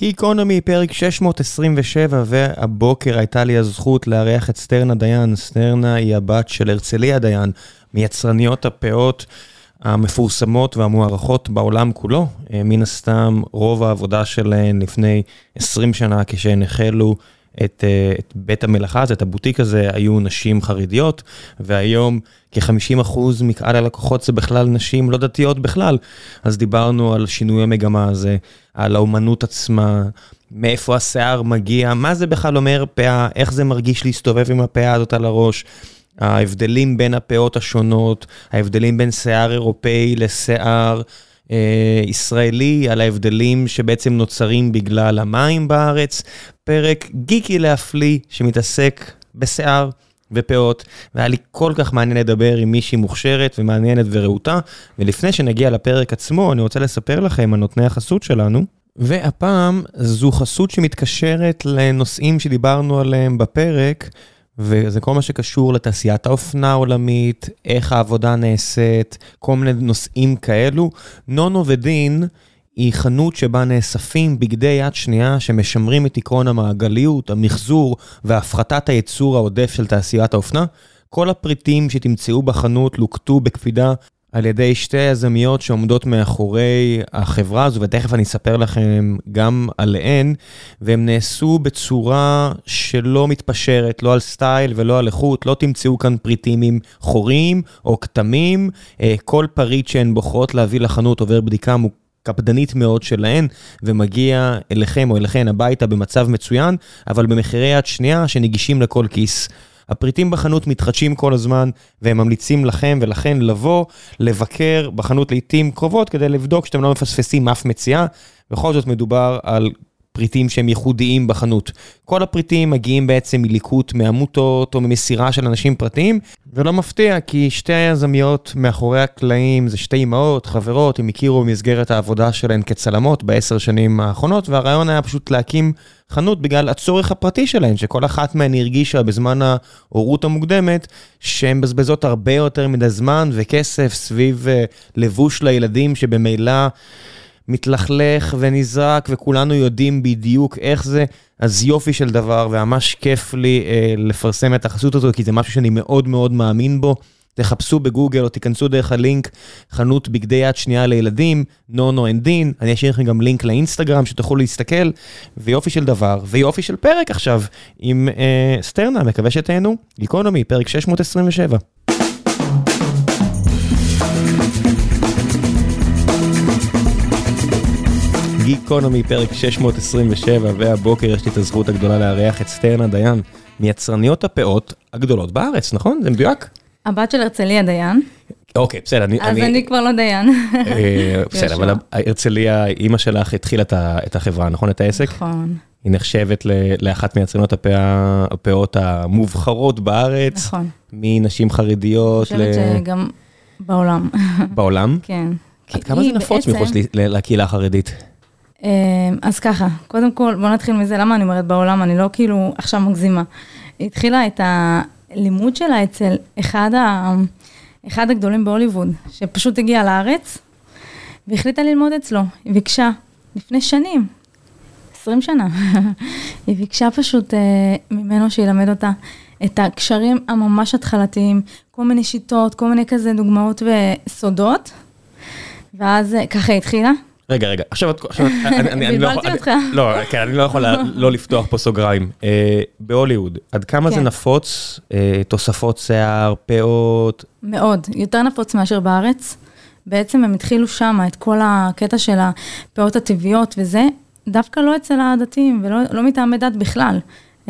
גיקונומי, פרק 627, והבוקר הייתה לי הזכות לארח את סטרנה דיין. סטרנה היא הבת של הרצליה דיין, מיצרניות הפאות המפורסמות והמוערכות בעולם כולו. אה, מן הסתם, רוב העבודה שלהן לפני 20 שנה, כשהן החלו את, אה, את בית המלאכה הזה, את הבוטיק הזה, היו נשים חרדיות, והיום כ-50% מקהל הלקוחות זה בכלל נשים לא דתיות בכלל. אז דיברנו על שינוי המגמה הזה, על האומנות עצמה, מאיפה השיער מגיע, מה זה בכלל אומר פאה, איך זה מרגיש להסתובב עם הפאה הזאת על הראש. ההבדלים בין הפאות השונות, ההבדלים בין שיער אירופאי לשיער ישראלי, על ההבדלים שבעצם נוצרים בגלל המים בארץ. פרק גיקי להפליא שמתעסק בשיער ופאות, והיה לי כל כך מעניין לדבר עם מישהי מוכשרת ומעניינת ורהוטה. ולפני שנגיע לפרק עצמו, אני רוצה לספר לכם על נותני החסות שלנו. והפעם זו חסות שמתקשרת לנושאים שדיברנו עליהם בפרק. וזה כל מה שקשור לתעשיית האופנה העולמית, איך העבודה נעשית, כל מיני נושאים כאלו. נונו ודין היא חנות שבה נאספים בגדי יד שנייה שמשמרים את עקרון המעגליות, המחזור והפחתת הייצור העודף של תעשיית האופנה. כל הפריטים שתמצאו בחנות לוקטו בקפידה על ידי שתי יזמיות שעומדות מאחורי החברה הזו, ותכף אני אספר לכם גם עליהן, והם נעשו בצורה שלא מתפשרת, לא על סטייל ולא על איכות, לא תמצאו כאן פריטים עם חורים או כתמים, אה, כל פריט שהן בוחרות להביא לחנות עובר בדיקה קפדנית מאוד שלהן, ומגיע אליכם או אליכן הביתה במצב מצוין, אבל במחירי יד שנייה שנגישים לכל כיס. הפריטים בחנות מתחדשים כל הזמן, והם ממליצים לכם ולכן לבוא, לבקר בחנות לעיתים קרובות כדי לבדוק שאתם לא מפספסים אף מציאה. בכל זאת מדובר על פריטים שהם ייחודיים בחנות. כל הפריטים מגיעים בעצם מליקוט מעמותות או ממסירה של אנשים פרטיים, ולא מפתיע כי שתי היזמיות מאחורי הקלעים זה שתי אמהות, חברות, הם הכירו במסגרת העבודה שלהן כצלמות בעשר שנים האחרונות, והרעיון היה פשוט להקים חנות בגלל הצורך הפרטי שלהן, שכל אחת מהן הרגישה בזמן ההורות המוקדמת, שהן מבזבזות הרבה יותר מדי זמן וכסף סביב אה, לבוש לילדים שבמילא... מתלכלך ונזרק, וכולנו יודעים בדיוק איך זה, אז יופי של דבר, וממש כיף לי אה, לפרסם את החסות הזו, כי זה משהו שאני מאוד מאוד מאמין בו. תחפשו בגוגל או תיכנסו דרך הלינק, חנות בגדי יד שנייה לילדים, Nono and Dean, אני אשאיר לכם גם לינק לאינסטגרם שתוכלו להסתכל, ויופי של דבר, ויופי של פרק עכשיו עם אה, סטרנה, מקווה שתהנו, גיקונומי, פרק 627. גיקונומי, פרק 627, והבוקר יש לי את הזכות הגדולה לארח את סטרנה דיין, מיצרניות הפאות הגדולות בארץ, נכון? זה מדויק? הבת של הרצליה דיין. אוקיי, בסדר, אני... אז אני כבר לא דיין. אה, בסדר, אבל הרצליה, אימא שלך התחילה את החברה, נכון? את העסק? נכון. היא נחשבת לאחת מיצרניות הפאות המובחרות בארץ. נכון. מנשים חרדיות ל... אני חושבת שגם בעולם. בעולם? כן. עד כמה זה נפוץ מחוץ לקהילה החרדית? אמ, אז ככה, קודם כל, בוא נתחיל מזה, למה אני אומרת בעולם, אני לא כאילו עכשיו מגזימה. היא התחילה את הלימוד שלה אצל אחד, ה... אחד הגדולים בהוליווד, שפשוט הגיע לארץ, והחליטה ללמוד אצלו. היא ביקשה, לפני שנים, 20 שנה, היא ביקשה פשוט אה, ממנו שילמד אותה את הקשרים הממש התחלתיים, כל מיני שיטות, כל מיני כזה דוגמאות וסודות, ואז אה, ככה התחילה. רגע, רגע, עכשיו את... בלבלתי אותך. לא, כן, אני לא יכול לא לפתוח פה סוגריים. אה, בהוליווד, עד כמה זה כן. נפוץ, אה, תוספות שיער, פאות? מאוד, יותר נפוץ מאשר בארץ. בעצם הם התחילו שם את כל הקטע של הפאות הטבעיות וזה, דווקא לא אצל הדתיים ולא לא מטעמי דת בכלל.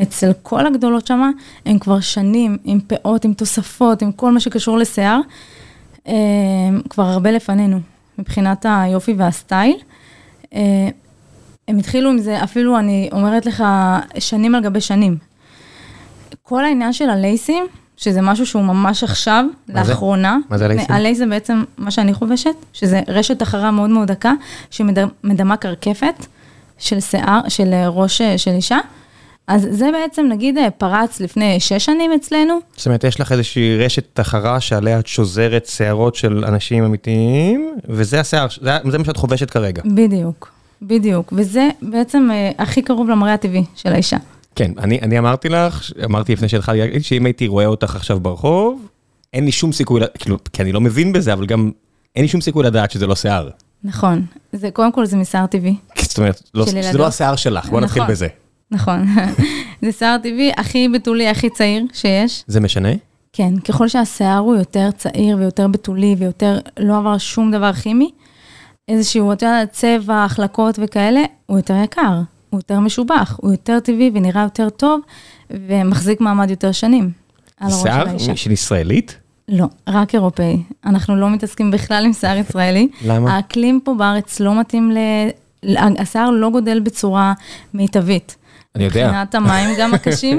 אצל כל הגדולות שם, הם כבר שנים עם פאות, עם תוספות, עם כל מה שקשור לשיער, אה, כבר הרבה לפנינו. מבחינת היופי והסטייל. אה, הם התחילו עם זה, אפילו אני אומרת לך, שנים על גבי שנים. כל העניין של הלייסים, שזה משהו שהוא ממש עכשיו, מה לאחרונה. זה? מה זה הלייסים? הלייס זה בעצם מה שאני חובשת, שזה רשת החרה מאוד מאוד דקה, שמדמה קרקפת של שיער, של ראש של אישה. אז זה בעצם, נגיד, פרץ לפני שש שנים אצלנו. זאת אומרת, יש לך איזושהי רשת תחרה שעליה את שוזרת שערות של אנשים אמיתיים, וזה השיער, זה, זה מה שאת חובשת כרגע. בדיוק. בדיוק, וזה בעצם אה, הכי קרוב למראה הטבעי של האישה. כן, אני, אני אמרתי לך, אמרתי לפני שהתחלתי להגיד, שאם הייתי רואה אותך עכשיו ברחוב, אין לי שום סיכוי, כאילו, כי אני לא מבין בזה, אבל גם אין לי שום סיכוי לדעת שזה לא שיער. נכון, זה קודם כל זה משיער טבעי. זאת אומרת, לא, שזה. לא השיער שלך, בוא נתחיל נכון. בזה. נכון, זה שיער טבעי הכי בתולי, הכי צעיר שיש. זה משנה? כן, ככל שהשיער הוא יותר צעיר ויותר בתולי ויותר, לא עבר שום דבר כימי, איזשהו, אתה יודע, צבע, החלקות וכאלה, הוא יותר יקר, הוא יותר משובח, הוא יותר טבעי ונראה יותר טוב, ומחזיק מעמד יותר שנים שיער. של ישראלית? לא, רק אירופאי. אנחנו לא מתעסקים בכלל עם שיער ישראלי. למה? האקלים פה בארץ לא מתאים ל... השיער לא גודל בצורה מיטבית. אני יודע. מבחינת המים גם הקשים,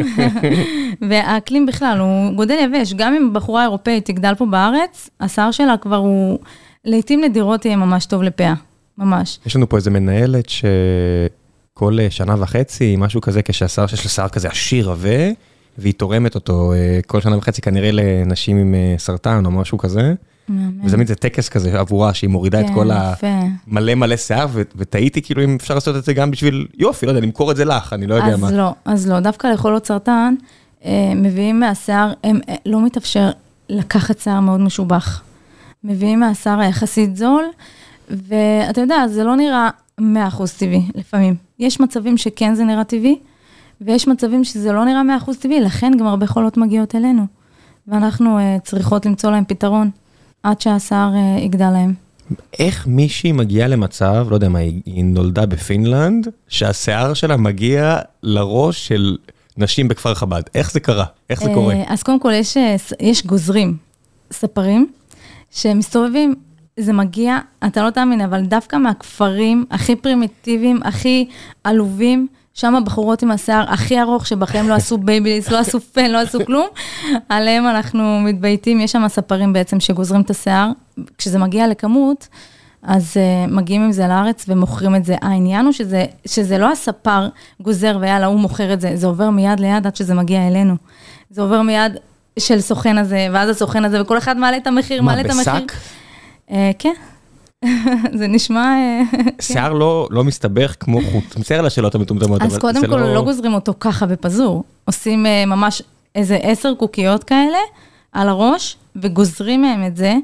והאקלים בכלל, הוא גודל יבש. גם אם בחורה אירופאית תגדל פה בארץ, השיער שלה כבר הוא, לעתים נדירות יהיה ממש טוב לפאה, ממש. יש לנו פה איזה מנהלת שכל אה, שנה וחצי, משהו כזה, כשהשיער שיש לה שיער כזה עשיר עבה, והיא תורמת אותו אה, כל שנה וחצי כנראה לנשים עם אה, סרטן או משהו כזה. מהמם. וזה תמיד זה טקס כזה עבורה, שהיא מורידה את כן, כל ה... יפה. מלא שיער, ותהיתי כאילו אם אפשר לעשות את זה גם בשביל יופי, לא יודע, למכור את זה לך, אני לא יודע מה. אז לא, אז לא, דווקא לחולות סרטן, אה, מביאים מהשיער, הם, אה, לא מתאפשר לקחת שיער מאוד משובח. מביאים מהשיער היחסית זול, ואתה יודע, זה לא נראה 100% טבעי לפעמים. יש מצבים שכן זה נראה טבעי, ויש מצבים שזה לא נראה 100% טבעי, לכן גם הרבה חולות מגיעות אלינו. ואנחנו אה, צריכות למצוא להם פתרון, עד שהשיער אה, יגדל להם. איך מישהי מגיעה למצב, לא יודע מה, היא נולדה בפינלנד, שהשיער שלה מגיע לראש של נשים בכפר חב"ד. איך זה קרה? איך זה אה, קורה? אז קודם כל, יש, אה, יש גוזרים, ספרים, שמסתובבים, זה מגיע, אתה לא תאמין, אבל דווקא מהכפרים הכי פרימיטיביים, הכי עלובים, שם הבחורות עם השיער הכי ארוך, שבחיים לא עשו בייביליס, לא עשו פן, לא עשו כלום, עליהם אנחנו מתבייתים, יש שם ספרים בעצם שגוזרים את השיער, כשזה מגיע לכמות, אז אה, מגיעים עם זה לארץ ומוכרים את זה. העניין הוא שזה, שזה לא הספר גוזר ויאללה, הוא מוכר את זה, זה עובר מיד ליד עד שזה מגיע אלינו. זה עובר מיד של סוכן הזה, ואז הסוכן הזה, וכל אחד מעלה את המחיר, מה, מעלה את המחיר. בשק? Uh, כן, זה נשמע... אה, שיער לא לא מסתבך כמו חוט. מצטער על השאלות המטומטמות, אז קודם כל לא גוזרים אותו ככה בפזור, עושים אה, ממש איזה עשר קוקיות כאלה על הראש, וגוזרים מהם את זה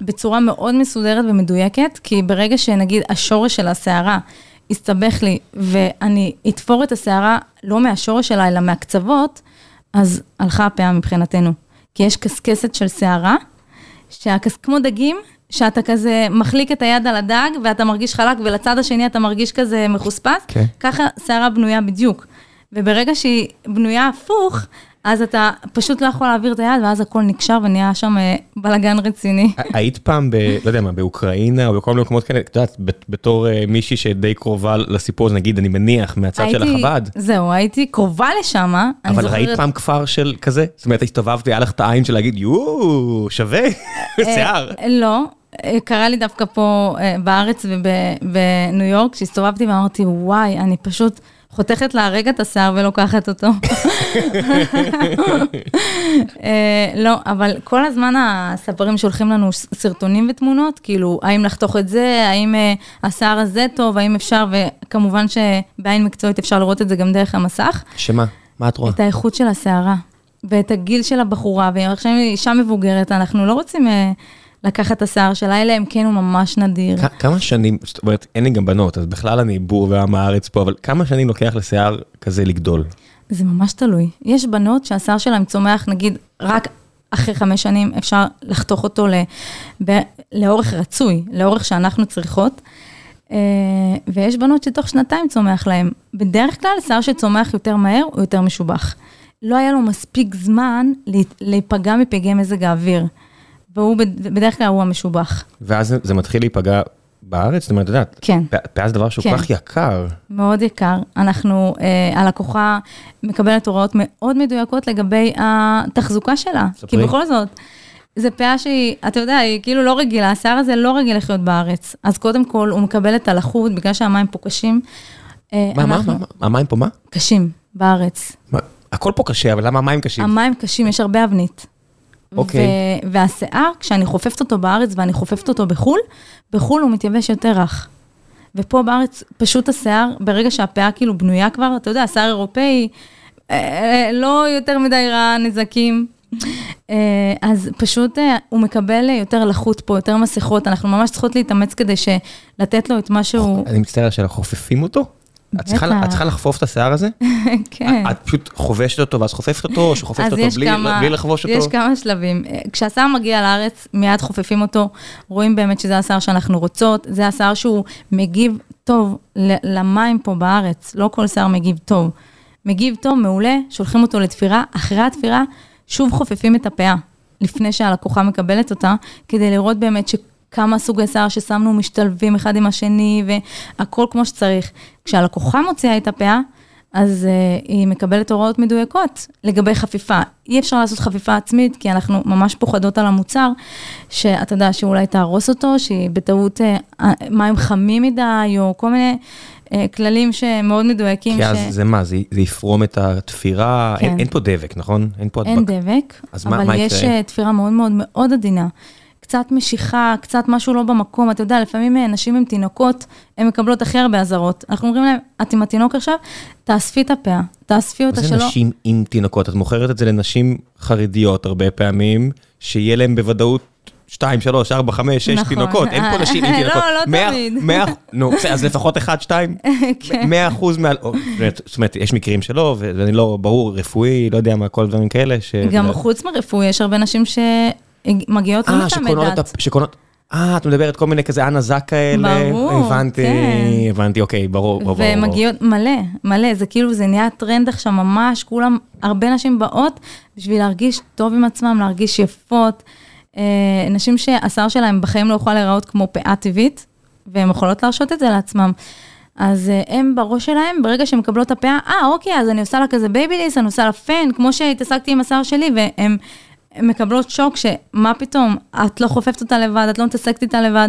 בצורה מאוד מסודרת ומדויקת, כי ברגע שנגיד השורש של השערה יסתבך לי, ואני אתפור את השערה לא מהשורש שלה, אלא מהקצוות, אז הלכה הפאה מבחינתנו. כי יש קשקשת של שערה, שהקס... כמו דגים, שאתה כזה מחליק את היד על הדג, ואתה מרגיש חלק, ולצד השני אתה מרגיש כזה מחוספס, כן. ככה שערה בנויה בדיוק. וברגע שהיא בנויה הפוך, אז אתה פשוט לא יכול להעביר את היד, ואז הכל נקשר ונהיה שם אה, בלאגן רציני. היית פעם ב... לא יודע מה, באוקראינה או בכל מיני מקומות כאלה, את יודעת, בת- בתור אה, מישהי שדי קרובה לסיפור הזה, נגיד, אני מניח, מהצד של הייתי- החב"ד. זהו, הייתי קרובה לשם, אני אבל. ראית פעם כפר של כזה? זאת אומרת, הסתובבת והיה לך את העין של להגיד, יואו, שווה, שיער. אה, לא, אה, קרה לי דווקא פה אה, בארץ ובניו יורק, כשהסתובבתי ואמרתי, וואי, אני פשוט חותכת לה הרגע את השיער ולוקחת אותו. אה, לא, אבל כל הזמן הספרים שולחים לנו סרטונים ותמונות, כאילו, האם לחתוך את זה, האם אה, השיער הזה טוב, האם אפשר, וכמובן שבעין מקצועית אפשר לראות את זה גם דרך המסך. שמה? מה את רואה? את האיכות של השערה, ואת הגיל של הבחורה, ועכשיו היא אישה מבוגרת, אנחנו לא רוצים אה, לקחת את השיער שלה, אלא אם כן הוא ממש נדיר. כ- כמה שנים, זאת אומרת, אין לי גם בנות, אז בכלל אני בור ועם הארץ פה, אבל כמה שנים לוקח לשיער כזה לגדול? זה ממש תלוי. יש בנות שהשיער שלהן צומח, נגיד, רק אחרי חמש שנים אפשר לחתוך אותו ל, ב, לאורך רצוי, לאורך שאנחנו צריכות. אה, ויש בנות שתוך שנתיים צומח להן. בדרך כלל, שיער שצומח יותר מהר הוא יותר משובח. לא היה לו מספיק זמן להיפגע מפגעי מזג האוויר. והוא בד- בדרך כלל הוא המשובח. ואז זה- מתחיל להיפגע בארץ? זאת אומרת, את יודעת, כן. פ- פאה זה דבר שהוא כן. כך יקר. מאוד יקר. אנחנו, אה, הלקוחה מקבלת הוראות מאוד מדויקות לגבי התחזוקה שלה. ספרי. כי בכל זאת, זה פאה שהיא, אתה יודע, היא כאילו לא רגילה, השיער הזה לא רגיל לחיות בארץ. אז קודם כל, הוא מקבל את הלחות, בגלל שהמים פה קשים. אה, מה, מה, אנחנו- מה, מה, המים פה מה? קשים, בארץ. מה? הכל פה קשה, אבל למה המים קשים? המים קשים, יש הרבה אבנית. אוקיי. והשיער, כשאני חופפת אותו בארץ ואני חופפת אותו בחו"ל, בחו"ל הוא מתייבש יותר רך. ופה בארץ פשוט השיער, ברגע שהפאה כאילו בנויה כבר, אתה יודע, שיער אירופאי, אה, לא יותר מדי רע נזקים. אה, אז פשוט אה, הוא מקבל יותר לחות פה, יותר מסכות, אנחנו ממש צריכות להתאמץ כדי לתת לו את מה שהוא... אני מצטער שאלה, חופפים אותו? את צריכה, לחפוף את השיער הזה? כן. את פשוט חובשת אותו ואז חופפת אותו, או שחופפת אותו בלי, לחבוש אותו? יש כמה שלבים. כשהשיער מגיע לארץ, מיד חופפים אותו, רואים באמת שזה השיער שאנחנו רוצות, זה השיער שהוא מגיב טוב למים פה בארץ, לא כל שיער מגיב טוב. מגיב טוב, מעולה, שולחים אותו לתפירה, אחרי התפירה, שוב חופפים את הפאה, לפני שהלקוחה מקבלת אותה, כדי לראות באמת ש... כמה סוגי שיער ששמנו משתלבים אחד עם השני, והכל כמו שצריך. כשהלקוחה מוציאה את הפאה, אז uh, היא מקבלת הוראות מדויקות לגבי חפיפה. אי אפשר לעשות חפיפה עצמית, כי אנחנו ממש פוחדות על המוצר, שאתה יודע שאולי תהרוס אותו, שהיא בטעות uh, מים חמים מדי, או כל מיני uh, כללים שמאוד מדויקים. כי אז ש... זה מה, זה, זה יפרום את התפירה, כן. אין, אין פה דבק, נכון? אין פה הדבק. אין דבק, אבל מה, מה יש יקרה? תפירה מאוד מאוד מאוד עדינה. קצת משיכה, קצת משהו לא במקום, אתה יודע, לפעמים אה, נשים עם תינוקות, הן מקבלות הכי הרבה אזהרות. אנחנו אומרים להם, את עם התינוק עכשיו, תאספי את הפאה, תאספי אותה שלא... מה זה נשים עם תינוקות? את מוכרת את זה לנשים חרדיות הרבה פעמים, שיהיה להם בוודאות 2, 3, 4, 5, 6 תינוקות, אין פה נשים עם תינוקות. לא, לא תמיד. נו, אז לפחות 1, 2, 100 אחוז מעל, זאת אומרת, יש מקרים שלא, ואני לא, ברור, רפואי, לא יודע מה, כל דברים כאלה. גם חוץ מרפואי, יש הרבה נשים ש... מגיעות לא מטעמי דת. שקונות, אה, את מדברת כל מיני כזה אנה זק כאלה. ברור, הבנתי, כן. הבנתי, אוקיי, ברור, ברור. ומגיעות מלא, מלא, זה כאילו, זה נהיה טרנד עכשיו ממש, כולם, הרבה נשים באות בשביל להרגיש טוב עם עצמם, להרגיש יפות. אה, נשים שהשיער שלהם בחיים לא יכול להיראות כמו פאה טבעית, והן יכולות להרשות את זה לעצמם. אז אה, הם בראש שלהם, ברגע שהן מקבלות את הפאה, אה, אוקיי, אז אני עושה לה כזה בייביליס, אני עושה לה פן, כמו שהתעסקתי עם השיער שלי, והם מקבלות שוק שמה פתאום, את לא חופפת אותה לבד, את לא מתעסקת איתה לבד.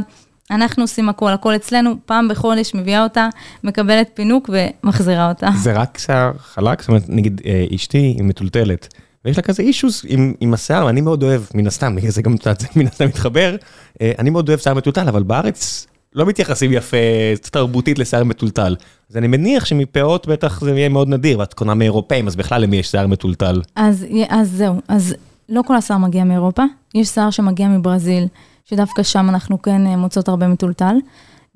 אנחנו עושים הכל, הכל אצלנו, פעם בחודש מביאה אותה, מקבלת פינוק ומחזירה אותה. זה רק שיער חלק? זאת אומרת, נגיד אה, אשתי היא מטולטלת, ויש לה כזה אישוס עם, עם השיער, ואני מאוד אוהב, מן הסתם, זה גם מן הסתם מתחבר, אה, אני מאוד אוהב שיער מטולטל, אבל בארץ לא מתייחסים יפה תרבותית לשיער מטולטל. אז אני מניח שמפאות בטח זה יהיה מאוד נדיר, ואת קונה מאירופאים, אז בכלל למי יש שיער מטולטל? אז, אז זהו, אז לא כל השיער מגיע מאירופה, יש שיער שמגיע מברזיל, שדווקא שם אנחנו כן אה, מוצאות הרבה מטולטל,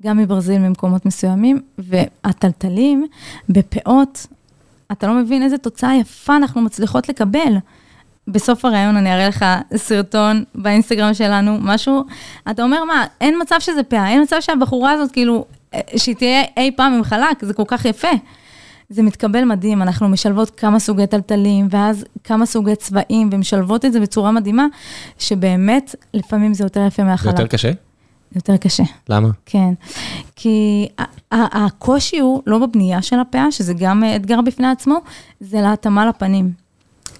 גם מברזיל ממקומות מסוימים, והטלטלים בפאות, אתה לא מבין איזה תוצאה יפה אנחנו מצליחות לקבל. בסוף הראיון אני אראה לך סרטון באינסטגרם שלנו, משהו, אתה אומר, מה, אין מצב שזה פאה, אין מצב שהבחורה הזאת, כאילו, אה, שהיא תהיה אי פעם עם חלק, זה כל כך יפה. זה מתקבל מדהים, אנחנו משלבות כמה סוגי טלטלים, ואז כמה סוגי צבעים, ומשלבות את זה בצורה מדהימה, שבאמת, לפעמים זה יותר יפה מהחלק. זה יותר קשה? יותר קשה. למה? כן. כי הקושי הוא לא בבנייה של הפאה, שזה גם אתגר בפני עצמו, זה להתאמה לפנים.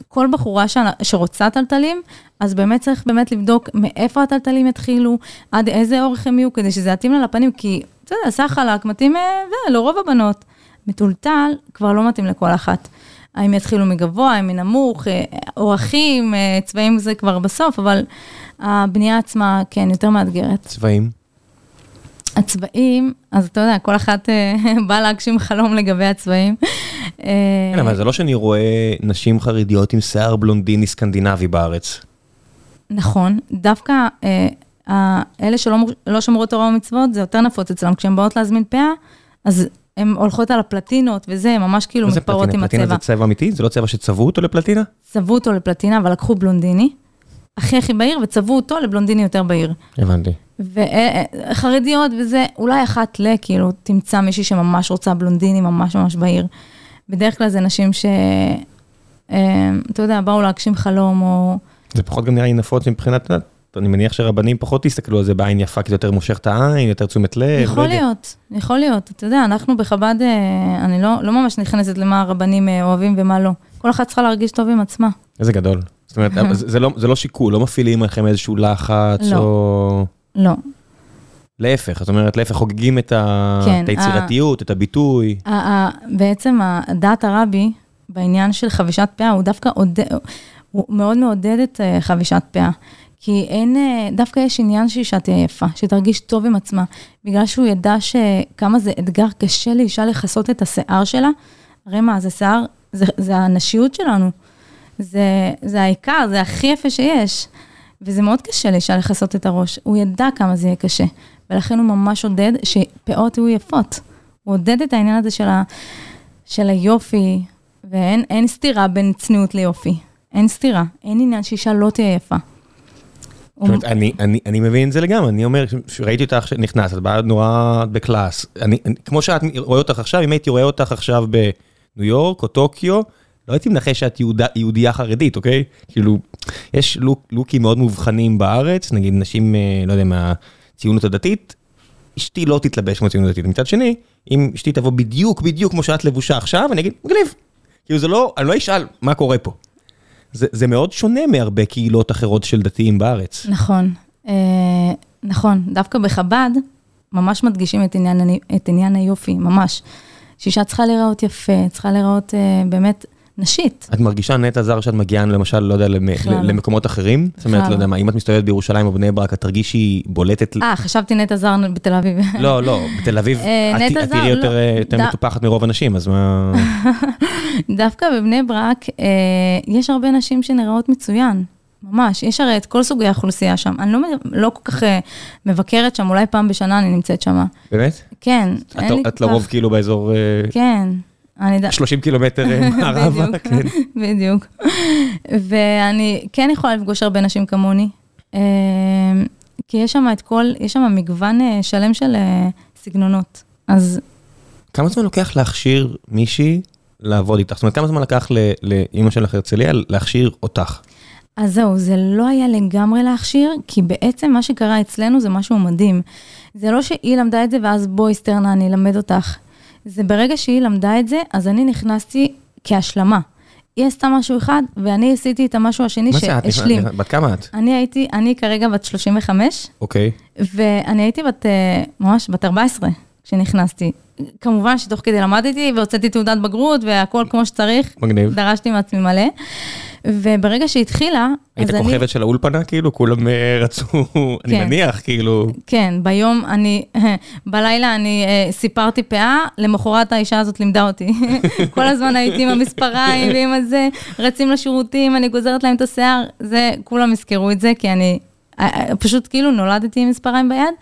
כל בחורה שרוצה טלטלים, אז באמת צריך באמת לבדוק מאיפה הטלטלים יתחילו, עד איזה אורך הם יהיו, כדי שזה יתאים לה לפנים, כי, אתה יודע, סך חלק מתאים אה, לרוב הבנות. מטולטל כבר לא מתאים לכל אחת. האם יתחילו מגבוה, האם מנמוך, אה, אורחים, אה, צבעים זה כבר בסוף, אבל הבנייה עצמה, כן, יותר מאתגרת. צבעים? הצבעים, אז אתה יודע, כל אחת אה, באה להגשים חלום לגבי הצבעים. כן, אבל זה לא שאני רואה נשים חרדיות עם שיער בלונדיני סקנדינבי בארץ. נכון, דווקא אלה שלא לא שמרו תורה ומצוות, זה יותר נפוץ אצלם. כשהן באות להזמין פאה, אז הן הולכות על הפלטינות וזה, ממש כאילו מתפרעות עם הצבע. פלטינה זה צבע אמיתי? זה לא צבע שצבעו אותו לפלטינה? צבעו אותו לפלטינה, אבל לקחו בלונדיני, הכי הכי בהיר, וצבעו אותו לבלונדיני יותר בהיר. הבנתי. וחרדיות וזה, אולי אחת ל, כאילו, תמצא מישהי שממש רוצה בלונדיני ממש ממש בהיר. בדרך כלל זה נשים ש... אה, אתה יודע, באו להגשים חלום, או... זה פחות גם נראה לי נפוץ מבחינת אני מניח שרבנים פחות יסתכלו על זה בעין יפה, כי זה יותר מושך את העין, יותר תשומת לב. לא יכול לא להיות. יכול להיות. אתה יודע, אנחנו בחב"ד, אה, אני לא, לא ממש נכנסת למה הרבנים אה, אוהבים ומה לא. כל אחת צריכה להרגיש טוב עם עצמה. איזה גדול. זאת אומרת, זה, זה, לא, זה לא שיקול, לא מפעילים לכם איזשהו לחץ, לא. או... לא. להפך, זאת אומרת, להפך, חוגגים את, ה... כן, את היצירתיות, ה... את הביטוי. ה... ה... בעצם דעת הרבי, בעניין של חבישת פאה, הוא דווקא עודד, הוא מאוד מעודד את אה, חבישת פאה. כי אין, אה, דווקא יש עניין שאישה תהיה יפה, שתרגיש טוב עם עצמה, בגלל שהוא ידע שכמה זה אתגר קשה לאישה לכסות את השיער שלה. הרי מה, זה שיער, זה, זה הנשיות שלנו. זה, זה העיקר, זה הכי יפה שיש. וזה מאוד קשה לאישה לכסות את הראש. הוא ידע כמה זה יהיה קשה, ולכן הוא ממש עודד שפאות יהיו יפות. הוא עודד את העניין הזה של, ה, של היופי, ואין סתירה בין צניעות ליופי. אין סתירה, אין עניין שאישה לא תהיה יפה. זאת אומרת, אני, אני, אני מבין את זה לגמרי, אני אומר, שראיתי אותך נכנסת, את באה נורא בקלאס, אני, כמו שאת רואה אותך עכשיו, אם הייתי רואה אותך עכשיו בניו יורק או טוקיו, לא הייתי מנחש שאת יהודה, יהודייה חרדית, אוקיי? כאילו, יש לוק, לוקים מאוד מובחנים בארץ, נגיד נשים, אה, לא יודע, מהציונות הדתית, אשתי לא תתלבש כמו ציונות הדתית. מצד שני, אם אשתי תבוא בדיוק, בדיוק כמו שאת לבושה עכשיו, אני אגיד, מגניב. כאילו זה לא, אני לא אשאל מה קורה פה. זה, זה מאוד שונה מהרבה קהילות אחרות של דתיים בארץ. נכון, אה, נכון, דווקא בחב"ד ממש מדגישים את עניין, את עניין היופי, ממש. שאישה צריכה להיראות יפה, צריכה להיראות אה, באמת נשית. את מרגישה נטע זר שאת מגיעה למשל, לא יודע, למקומות אחרים? זאת אומרת, לא יודע מה, אם את מסתובבת בירושלים או בני ברק, את תרגישי בולטת... אה, חשבתי נטע זר בתל אביב. לא, לא, בתל אביב אה, את תראי לא, יותר מטופחת מרוב אנשים, אז מה... דווקא בבני ברק יש הרבה נשים שנראות מצוין. ממש, יש הרי את כל סוגי האוכלוסייה שם. אני לא, לא כל כך מבקרת שם, אולי פעם בשנה אני נמצאת שם. באמת? כן. את, את לרוב כאילו באזור... כן. 30 קילומטר אה, מערבה, כן. בדיוק. ואני כן יכולה לפגוש הרבה נשים כמוני, אה, כי יש שם את כל, יש שם מגוון אה, שלם של סגנונות, אז... כמה זמן לוקח להכשיר מישהי לעבוד איתך? זאת אומרת, כמה זמן לקח לאימא שלך הרצליה להכשיר אותך? אז זהו, זה לא היה לגמרי להכשיר, כי בעצם מה שקרה אצלנו זה משהו מדהים. זה לא שהיא למדה את זה ואז בואי סטרנה, אני אלמד אותך. זה ברגע שהיא למדה את זה, אז אני נכנסתי כהשלמה. היא עשתה משהו אחד, ואני עשיתי את המשהו השני שהשלים. בת כמה את? אני הייתי, אני כרגע בת 35. אוקיי. ואני הייתי בת, אה, ממש בת 14 כשנכנסתי. כמובן שתוך כדי למדתי והוצאתי תעודת בגרות והכל כמו שצריך. מגניב. דרשתי מעצמי מלא. וברגע שהתחילה, היית כוכבת של האולפנה כאילו? כולם אה, רצו, אני כן. מניח, כאילו... כן, ביום אני, בלילה אני אה, סיפרתי פאה, למחרת האישה הזאת לימדה אותי. כל הזמן הייתי עם המספריים ועם הזה, רצים לשירותים, אני גוזרת להם את השיער, זה, כולם יזכרו את זה, כי אני אה, פשוט כאילו נולדתי עם מספריים ביד.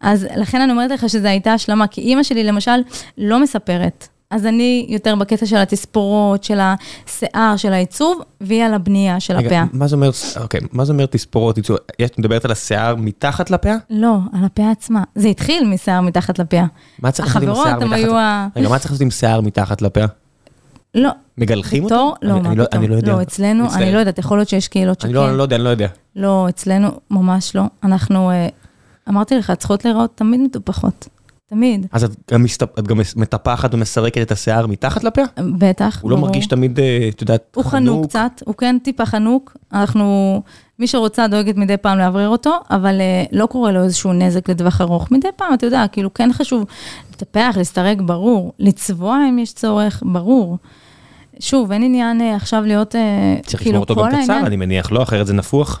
אז לכן אני אומרת לך שזו הייתה השלמה, כי אימא שלי למשל לא מספרת. אז אני יותר בקטע של התספורות, של השיער, של העיצוב, והיא על הבנייה של רגע, הפאה. מה זה אומר, אוקיי, מה זה אומר תספורות, עיצוב? את מדברת על השיער מתחת לפאה? לא, על הפאה עצמה. זה התחיל משיער מתחת לפאה. מה צריך לעשות עם שיער מתחת? לפאה? רגע, מה צריך לעשות עם שיער מתחת לפאה? לא. מגלחים אותו? לא, מה לא- פתאום. אני לא יודע. לא, אצלנו, אני לא יודעת, יכול להיות שיש קהילות שכן. לא- אני לא יודע, אני לא יודע. לא, אצלנו ממש לא. אנחנו, אה, אמרתי לך, צריכות להיראות תמיד מטופחות. תמיד. אז את גם, מסתפ... את גם מטפחת ומסרקת את השיער מתחת לפה? בטח. הוא לא מרגיש תמיד, אה, את יודעת, חנוק? הוא חנוק קצת, הוא כן טיפה חנוק. אנחנו, מי שרוצה דואגת מדי פעם לאוורר אותו, אבל uh, לא קורה לו איזשהו נזק לטווח ארוך. מדי פעם, אתה יודע, כאילו כן חשוב לטפח, להסתרק, ברור. לצבוע אם יש צורך, ברור. שוב, אין עניין uh, עכשיו להיות, uh, צריך כאילו, לשמור אותו גם קצר, אני מניח, לא? אחרת זה נפוח.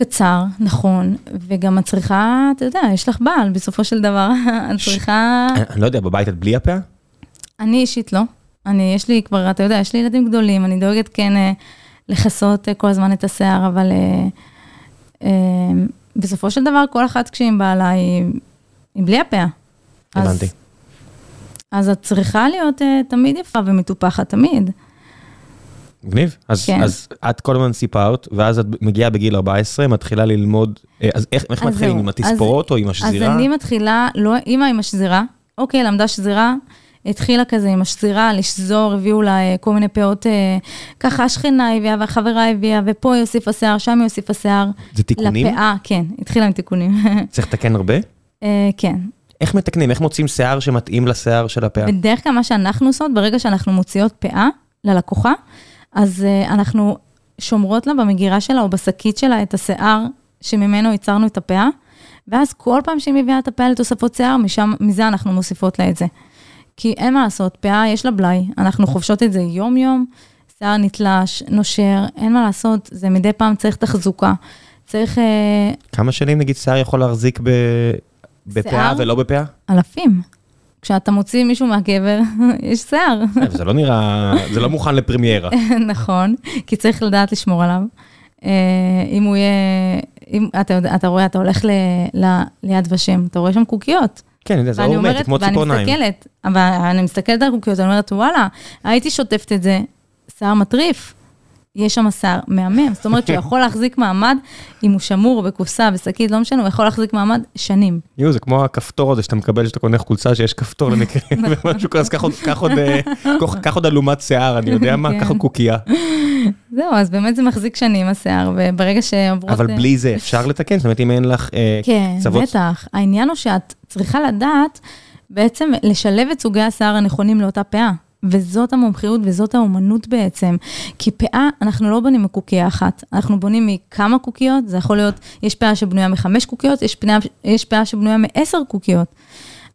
קצר, נכון, וגם את צריכה, אתה יודע, יש לך בעל בסופו של דבר, את צריכה... אני לא יודע, בבית את בלי הפאה? אני אישית לא. אני, יש לי כבר, אתה יודע, יש לי ילדים גדולים, אני דואגת כן אה, לכסות אה, כל הזמן את השיער, אבל אה, בסופו של דבר, כל אחת כשהיא עם בעלה היא בלי הפאה. הבנתי. אז את צריכה להיות תמיד יפה ומטופחת, תמיד. מגניב. אז, כן. אז את כל הזמן סיפרת, ואז את מגיעה בגיל 14, מתחילה ללמוד, אה, אז איך, איך אז מתחילים, זהו. עם התספורות אז, או עם השזירה? אז אני מתחילה, לא, אימא עם השזירה, אוקיי, למדה שזירה, התחילה כזה עם השזירה, לשזור, הביאו לה אה, כל מיני פאות, אה, ככה השכנה הביאה והחברה הביאה, ופה היא הוסיפה שיער, שם היא הוסיפה שיער. זה תיקונים? לפאה, כן, התחילה עם תיקונים. צריך לתקן הרבה? כן. איך מתקנים? איך מוצאים שיער שמתאים לשיער של הפאה? בדרך כלל מה שאנחנו עושות, ברגע שאנחנו מוציאות פאה ללקוחה, אז uh, אנחנו שומרות לה במגירה שלה או בשקית שלה את השיער שממנו ייצרנו את הפאה, ואז כל פעם שהיא מביאה את הפאה לתוספות שיער, משם, מזה אנחנו מוסיפות לה את זה. כי אין מה לעשות, פאה יש לה בלאי, אנחנו חובשות את זה יום-יום, שיער נתלש, נושר, אין מה לעשות, זה מדי פעם צריך תחזוקה. צריך אה, כמה שנים נגיד שיער יכול להחזיק ב... בפאה שיער? ולא בפאה? אלפים. כשאתה מוציא מישהו מהקבר, יש שיער. אה, זה לא נראה, זה לא מוכן לפרמיירה. נכון, כי צריך לדעת לשמור עליו. אה, אם הוא יהיה, אם אתה, יודע, אתה רואה, אתה הולך ל, ל, ליד ושם, אתה רואה שם קוקיות. כן, אני יודע, זה ואני לא מת, כמו ואני ציפורניים. מסתכלת, אבל אני מסתכלת על הקוקיות, אני אומרת, וואלה, הייתי שוטפת את זה, שיער מטריף. יש שם שיער מהמם, זאת אומרת שהוא יכול להחזיק מעמד, אם הוא שמור בקופסה, בשקית, לא משנה, הוא יכול להחזיק מעמד שנים. יואו, זה כמו הכפתור הזה שאתה מקבל כשאתה קונה חולצה שיש כפתור למקרה ומשהו כזה, אז קח עוד- אה, קח- עוד אלומת שיער, אני יודע מה, כן. קח עוד קוקייה. זהו, אז באמת זה מחזיק שנים השיער, וברגע שעוברות... אבל אה, בלי זה אפשר לתקן? זאת אומרת, אם אין לך אה, כן, קצוות... בטח. העניין הוא שאת צריכה לדעת בעצם לשלב את סוגי השיער הנכונים לאותה פאה. וזאת המומחיות וזאת האומנות בעצם. כי פאה, אנחנו לא בונים מקוקייה אחת, אנחנו בונים מכמה קוקיות, זה יכול להיות, יש פאה שבנויה מחמש קוקיות, יש פאה, יש פאה שבנויה מעשר קוקיות.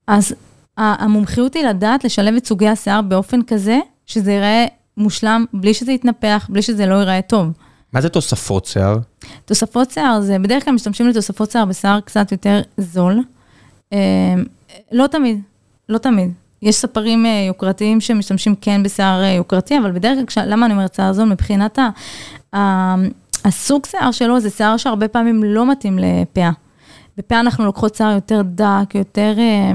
אז המומחיות היא לדעת לשלב את סוגי השיער באופן כזה, שזה ייראה מושלם, בלי שזה יתנפח, בלי שזה לא ייראה טוב. מה זה תוספות שיער? תוספות שיער זה, בדרך כלל משתמשים לתוספות שיער בשיער קצת יותר זול. אה, לא תמיד, לא תמיד. יש ספרים אה, יוקרתיים שמשתמשים כן בשיער אה, יוקרתי, אבל בדרך כלל, למה אני אומרת שיער זול? מבחינת ה, ה, הסוג שיער שלו זה שיער שהרבה פעמים לא מתאים לפאה. בפאה אנחנו לוקחות שיער יותר דק, יותר, אה,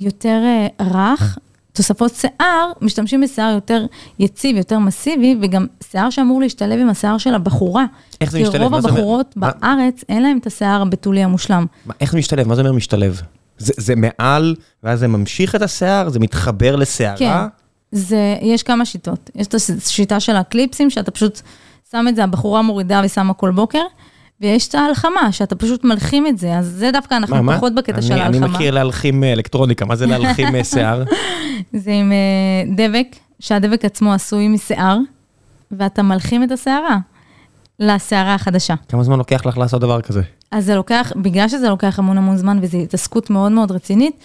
יותר רך. תוספות שיער, משתמשים בשיער יותר יציב, יותר מסיבי, וגם שיער שאמור להשתלב עם השיער של הבחורה. איך זה כי משתלב? רוב מה זה אומר? הבחורות מה- בארץ, אין להם את השיער הבתולי המושלם. מה- איך זה משתלב? מה זה אומר משתלב? זה זה מעל, ואז זה ממשיך את השיער? זה מתחבר כן, לשערה? זה, יש כמה שיטות. יש את השיטה של הקליפסים, שאתה פשוט שם את זה, הבחורה מורידה ושמה כל בוקר, ויש את ההלחמה, שאתה פשוט מלחים את זה, אז זה דווקא אנחנו מה, מה? פחות בקטע אני- של אני ההלחמה. מכיר להלחים אה, אלקטרוניקה, מה זה להלחים אה, שיער? זה עם אה, דבק, שהדבק עצמו עשוי משיער, ואתה מלחים את השערה לשערה החדשה. כמה זמן לוקח לך לעשות דבר כזה? אז זה לוקח, בגלל שזה לוקח המון המון זמן וזו התעסקות מאוד מאוד רצינית,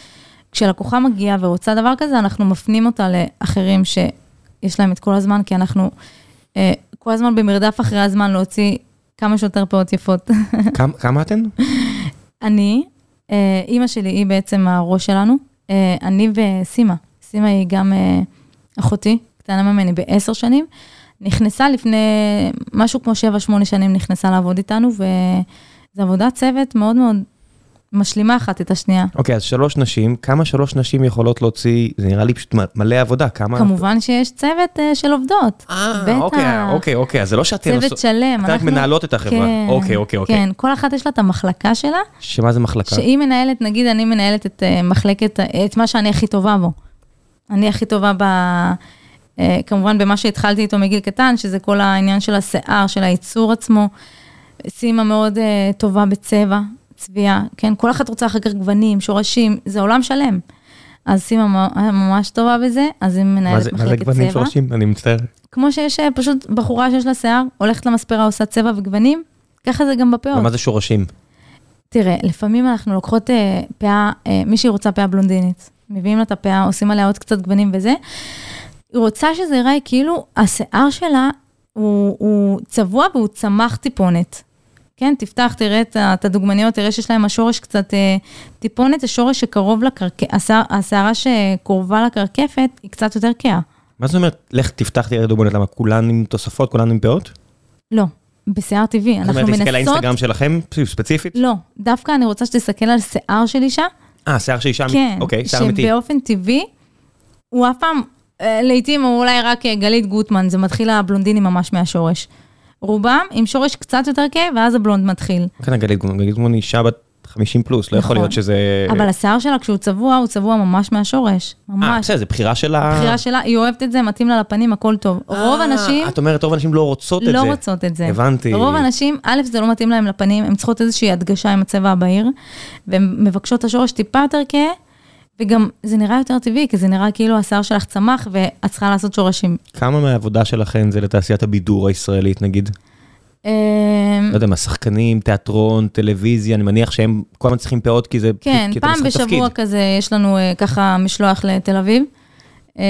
כשלקוחה מגיעה ורוצה דבר כזה, אנחנו מפנים אותה לאחרים שיש להם את כל הזמן, כי אנחנו אה, כל הזמן במרדף אחרי הזמן להוציא כמה שיותר פאות יפות. כמה- כמה אתן? אני, אה, אימא שלי היא בעצם הראש שלנו, אה, אני וסימה. סימה היא גם אה, אחותי, קטנה ממני בעשר שנים. נכנסה לפני משהו כמו שבע, שמונה שנים, נכנסה לעבוד איתנו, וזו עבודת צוות מאוד מאוד משלימה אחת את השנייה. אוקיי, אז שלוש נשים, כמה שלוש נשים יכולות להוציא, זה נראה לי פשוט מלא עבודה, כמה... כמובן שיש צוות אה, של עובדות. אה. אוקיי, אוקיי, אוקיי, אז זה לא שאתן צוות עושות... שלם. אתן אנחנו- מנהלות את החברה. כן, אוקיי, אוקיי, אוקיי. כן, כל אחת יש לה את המחלקה שלה, שמה זה מחלקה? שהיא מנהלת, נגיד אני מנהלת את אה, מחלקת, אה, את מה שאני הכי טובה בו. אני הכי טובה ב... כמובן במה שהתחלתי איתו מגיל קטן, שזה כל העניין של השיער, של הייצור עצמו. סימה מאוד אה, טובה בצבע, צביעה, כן? כל אחת רוצה אחר כך גוונים, שורשים, זה עולם שלם. אז סימה מ- ממש טובה בזה, אז היא מנהלת זה- מה זה מחלקת גוונים צבע. שורשים? אני מצטער. כמו שיש אה, פשוט בחורה שיש לה שיער, הולכת למספרה, עושה צבע וגוונים, ככה זה גם בפאות. מה זה שורשים? תראה, לפעמים אנחנו לוקחות אה, פאה, אה, מישהי רוצה פאה בלונדינית. מביאים לה את הפאה, עושים עליה עוד קצת גוונים וזה. היא רוצה שזה ייראה כאילו השיער שלה הוא, הוא צבוע והוא צמח טיפונת. כן, תפתח, תראה את, הדוגמניות, תראה שיש להם השורש קצת אה, טיפונת, זה שורש שקרוב לקרקפת, השערה שקרובה לקרקפת היא קצת יותר כהה. מה זאת אומרת, לך תפתח תראה דוגמנות, למה כולן עם תוספות, כולן עם פאות? לא, בשיער טבעי, זאת אנחנו אומרת, להסתכל מנסות... לאינסטגרם שלכם, ספציפית? לא, דווקא אני רוצה שתסתכל על שיער של אישה, אה, שיער של אישה, כן, אוקיי, שיער אמיתי. שבאופן טבעי, הוא אף פעם, לעתים הוא אולי רק אה, גלית גוטמן, זה מתחיל הבלונדיני ממש מהשורש. רובם עם שורש קצת יותר כהה, ואז הבלונד מתחיל. כן, גלית גוטמן, גלית גוטמן היא אישה בת 50 פלוס, לא יכול נכון. להיות שזה... אבל השיער שלה, כשהוא צבוע, הוא צבוע ממש מהשורש. אה, ממש. בסדר, זה בחירה של ה... הבחירה שלה, היא אוהבת את זה, מתאים לה לפנים, הכל טוב. רוב אה, הנשים את אומרת, רוב הנשים לא רוצות את זה. לא רוצות את זה. הבנתי. רוב הנשים, א', זה לא מתאים להם לפנים, הן צריכות איזושהי הדגשה עם הצבע הבהיר, והן מבקשות את השורש טיפה יותר כהה, וגם זה נראה יותר טבעי, כי זה נראה כאילו השיער שלך צמח, ואת צריכה לעשות שורשים. כמה מהעבודה שלכם זה לתעשיית הבידור הישראלית, נגיד? אמ, לא יודע מה, שחקנים, תיאטרון, טלוויזיה, אני מניח שהם כל הזמן צריכים פאות כי זה... כן, כי פעם בשבוע תפקיד. כזה יש לנו אה, ככה משלוח לתל אביב, אה,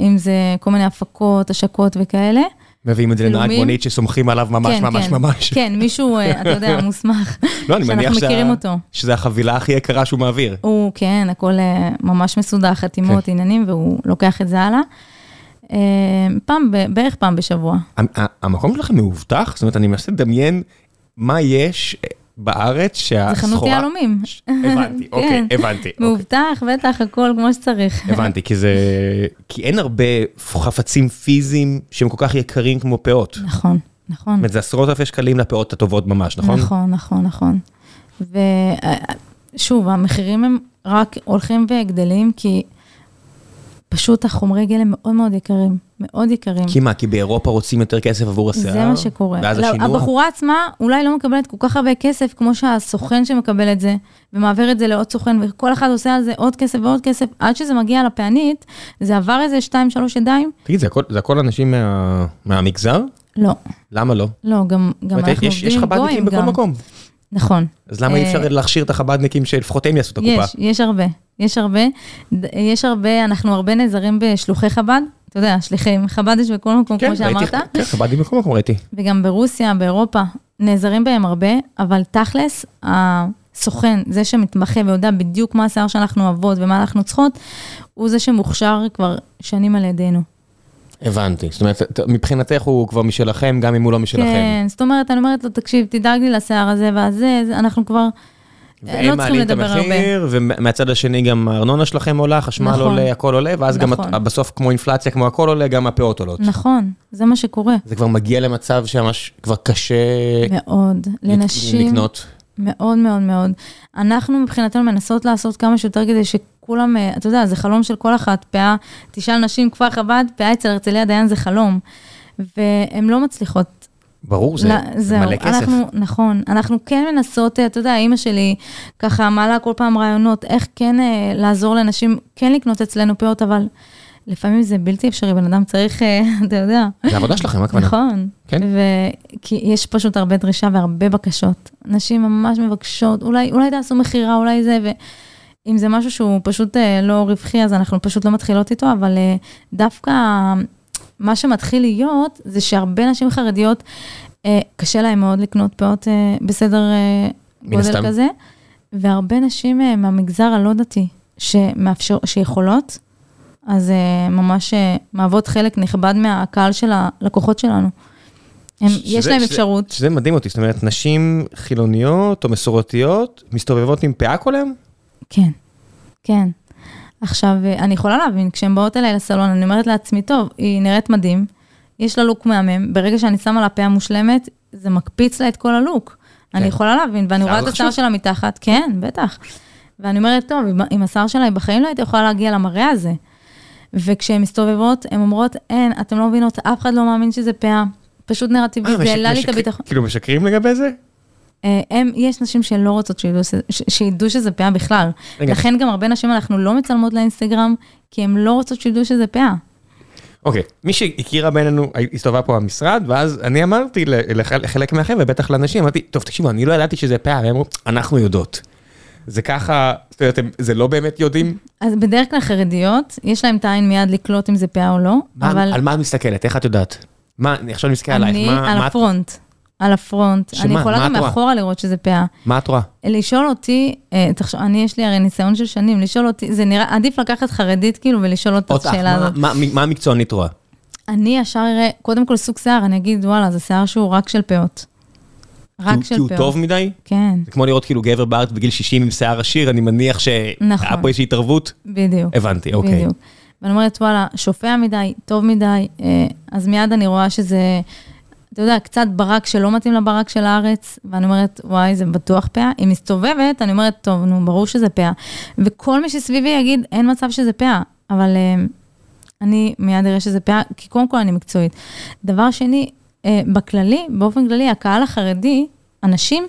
אם זה כל מיני הפקות, השקות וכאלה. מביאים את זה לנהג. מונית שסומכים עליו ממש כן, ממש כן. ממש. כן, מישהו, אה, אתה יודע, מוסמך, לא, אני מניח שאנחנו שזה החבילה הכי יקרה שהוא מעביר. הוא, כן, הכל אה, ממש מסודר, חתימות, כן. עניינים, והוא לוקח את זה הלאה. אה, פעם, בערך פעם בשבוע. המקום שלכם מאובטח? זאת אומרת, אני מנסה לדמיין מה יש בארץ שהסחורה... זה חנות יהלומים. הבנתי, אוקיי, כן. הבנתי. אוקיי. מאובטח, בטח, הכל כמו שצריך. הבנתי, כי זה... כי אין הרבה חפצים פיזיים שהם כל כך יקרים כמו פאות. זאת נכון, נכון. אומרת, זה עשרות אלפי שקלים לפאות הטובות ממש, נכון? נכון, נכון, נכון. ושוב, המחירים הם רק הולכים וגדלים, כי פשוט החומרי גלם מאוד מאוד יקרים, מאוד יקרים. כי מה, כי באירופה רוצים יותר כסף עבור השיער? זה מה שקורה. ואז לא, השינוע? הבחורה עצמה אולי לא מקבלת כל כך הרבה כסף כמו שהסוכן שמקבל את זה, ומעביר את זה לעוד סוכן, וכל אחד עושה על זה עוד כסף ועוד כסף, עד שזה מגיע לפענית, זה עבר איזה שתיים, שלוש ידיים? תגיד, זה הכל- זה הכל אנשים מה- מהמגזר? לא, למה לא? לא, גם, גם אנחנו יש- יש עובדים עם חב"דניקים גויים בכל גם. מקום. נכון. אז למה אי אה, אפשר להכשיר את החב"דניקים שלפחות הם יעשו את הקופה? יש, יש הרבה, יש הרבה, יש הרבה, אנחנו הרבה נעזרים בשלוחי חב"ד, אתה יודע, שליחים, חב"ד יש בכל מקום, כמו ראיתי- שאמרת, כן, חב"דים בכל מקום ראיתי. וגם ברוסיה, באירופה, נעזרים בהם הרבה, אבל תכלס, הסוכן, זה שמתמחה ויודע בדיוק מה השיער שאנחנו אוהבות ומה אנחנו צריכות, הוא זה שמוכשר כבר שנים על ידינו. הבנתי. זאת אומרת, מבחינתך הוא כבר משלכם, גם אם הוא לא משלכם. כן, זאת אומרת, אני אומרת לו, תקשיב, תדאג לי לשיער הזה והזה, זה- אנחנו כבר לא והם צריכים מעלים את לדבר הרבה. המחיר, ומהצד השני גם הארנונה שלכם עולה, חשמל נכון. עולה, הכל עולה, ואז גם נכון. את- בסוף כמו אינפלציה, כמו הכל עולה, גם הפאות עולות. נכון, זה מה שקורה. זה כבר מגיע למצב שממש כבר קשה מאוד. לנשים, לקנות. מאוד מאוד מאוד. אנחנו מבחינתנו מנסות לעשות כמה שיותר כדי שכולם, אה, אתה יודע, זה חלום של כל אחת, פאה, תשאל נשים כפר חב"ד, פאה אצל הרצליה דיין זה חלום. והן לא מצליחות. ברור, זה לא, זה מלא כסף. אנחנו, נכון, אנחנו כן מנסות, אה, אתה יודע, אימא שלי ככה מעלה כל פעם רעיונות, איך כן אה, לעזור לנשים, כן לקנות אצלנו פאות, אבל לפעמים זה בלתי אפשרי, בן אדם צריך, אה, אתה יודע. זה עבודה שלכם, מה הכוונה? נכון. כן. כי יש פשוט הרבה דרישה והרבה בקשות. נשים ממש מבקשות, אולי, אולי תעשו מכירה, אולי זה, ואם זה משהו שהוא פשוט אה, לא רווחי, אז אנחנו פשוט לא מתחילות איתו, אבל אה, דווקא מה שמתחיל להיות, זה שהרבה נשים חרדיות, אה, קשה להן מאוד לקנות פאות בסדר מן הסתם. גודל כזה, והרבה נשים מהמגזר הלא דתי, שמאפשר, שיכולות, אז ממש מהוות חלק נכבד מהקהל של הלקוחות שלנו. הם, שזה- יש להם שזה- אפשרות, שזה מדהים אותי, זאת אומרת, נשים חילוניות או מסורתיות מסתובבות עם פאה כל היום? כן, כן. עכשיו, אה, אני יכולה להבין, כשהן באות אליי לסלון, אני אומרת לעצמי, טוב, היא נראית מדהים, יש לה לוק מהמם, ברגע שאני שמה לה פאה מושלמת, זה מקפיץ לה את כל הלוק. כן. אני יכולה להבין, ואני רואה את. השיער שלה מתחת, כן, בטח. ואני אומרת, טוב, עם- השיער שלה, היא בחיים לא הייתה יכולה להגיע למראה הזה. וכשהן מסתובבות, הן אומרות, אין, אתם לא מבינות, אף אחד לא מאמין שזה פאה. פשוט נרטיבי, אה, זה העלה לי את הביטחון. כאילו משקרים לגבי זה? אה, הם, יש נשים שלא רוצות שידעו, ש- שידעו שזה פאה בכלל. רגע. לכן גם הרבה נשים אנחנו לא מצלמות לאינסטגרם, כי הן לא רוצות שידעו שזה פאה. אוקיי, מי שהכירה בינינו, הסתובבה פה במשרד, ואז אני אמרתי לחלק מהחבר'ה, בטח לאנשים, אמרתי, טוב, תקשיבו, אני לא ידעתי שזה פאה, והם אמרו, אנחנו יודעות. זה ככה, זאת אומרת, זה לא באמת יודעים? אז בדרך כלל חרדיות, יש להם את העין מיד לקלוט אם זה פאה או לא, מה- אבל על מה את מסתכלת? איך את יודעת? מה, אני עכשיו מסתכל עלייך, אני מה- על מה את- הפרונט. על הפרונט. שמה? אני יכולה גם? מאחורה לראות שזה פאה. מה את רואה? לשאול אותי, אה, תחשוב, אני יש לי הרי ניסיון של שנים, לשאול אותי, זה נראה, עדיף לקחת חרדית כאילו ולשאול אותה את השאלה מה- הזאת. מה- מה המקצוענית רואה? אני ישר אראה, קודם כל סוג שיער, אני אגיד, וואלה, זה שיער שהוא רק של פאות. רק של כי הוא פאות. טוב מדי? כן, זה כמו לראות כאילו גבר בארץ בגיל 60 עם שיער עשיר, אני מניח שהיה נכון. פה איזושהי התערבות? בדיוק. הבנתי, אוקיי. בדיוק. ואני אומרת, וואלה, שופע מדי, טוב מדי, אה, אז מיד אני רואה שזה, אתה יודע, קצת ברק שלא מתאים לברק של הארץ, ואני אומרת, וואי, זה בטוח פאה. היא מסתובבת, אני אומרת, טוב, נו, ברור שזה פאה. וכל מי שסביבי יגיד, אין מצב שזה פאה, אבל אה, אני מיד אראה שזה פאה, כי קודם כל אני מקצועית. דבר שני, אה, בכללי, באופן כללי, הקהל החרדי, אנשים,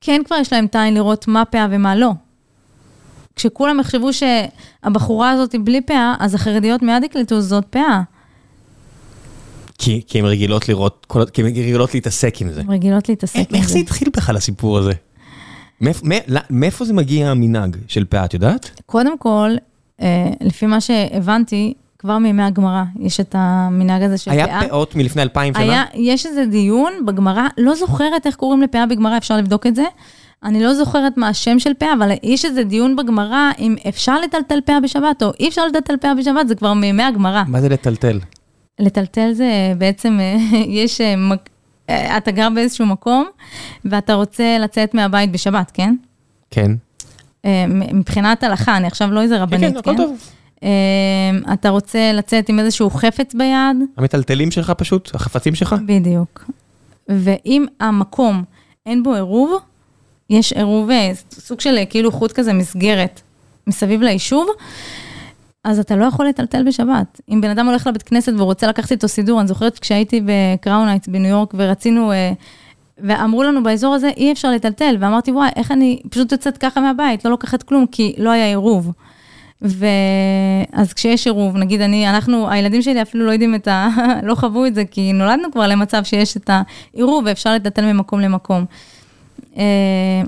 כן כבר יש להם את העין לראות מה פאה ומה לא. כשכולם יחשבו שהבחורה הזאת היא בלי פאה, אז החרדיות מיד יקלטו זאת פאה. כי כי הן רגילות לראות, כל- כי הן רגילות להתעסק עם זה. הן רגילות להתעסק עם איך זה. זה התחיל בכלל הסיפור הזה? מאיפ- מא- מאיפה זה מגיע המנהג של פאה, את יודעת? קודם כל, אה, לפי מה שהבנתי, כבר מימי הגמרא, יש את המנהג הזה של פאה. היה פאות מלפני אלפיים שנה? היה, יש איזה דיון בגמרא, לא זוכרת איך קוראים לפאה בגמרא, אפשר לבדוק את זה. אני לא זוכרת מה השם של פאה, אבל יש איזה דיון בגמרא, אם אפשר לטלטל פאה בשבת או אי אפשר לטלטל פאה בשבת, זה כבר מימי הגמרא. מה זה לטלטל? לטלטל זה בעצם, יש, אה, אה, אתה גר באיזשהו מקום, ואתה רוצה לצאת מהבית בשבת, כן? כן. אה, מבחינת הלכה, אני עכשיו לא איזה כן, רבנית, כן, הכל טוב. אה, אתה רוצה לצאת עם איזשהו חפץ ביד, המטלטלים שלך פשוט? החפצים שלך? בדיוק. ואם המקום אין בו עירוב, יש עירוב, אה, סוג של אה, כאילו חוט כזה מסגרת מסביב ליישוב, אז אתה לא יכול לטלטל בשבת. אם בן אדם הולך לבית כנסת ורוצה לקחת איתו סידור, אני זוכרת כשהייתי בקראון הייטס בניו יורק ורצינו, אה, ואמרו לנו באזור הזה אי אפשר לטלטל, ואמרתי וואי, איך אני פשוט יוצאת ככה מהבית, לא לוקחת כלום, כי לא היה עירוב. ואז כשיש עירוב, נגיד אני, אנחנו, הילדים שלי אפילו לא יודעים את ה... לא חוו את זה, כי נולדנו כבר למצב שיש את העירוב ואפשר לטלטל ממקום למקום. אה,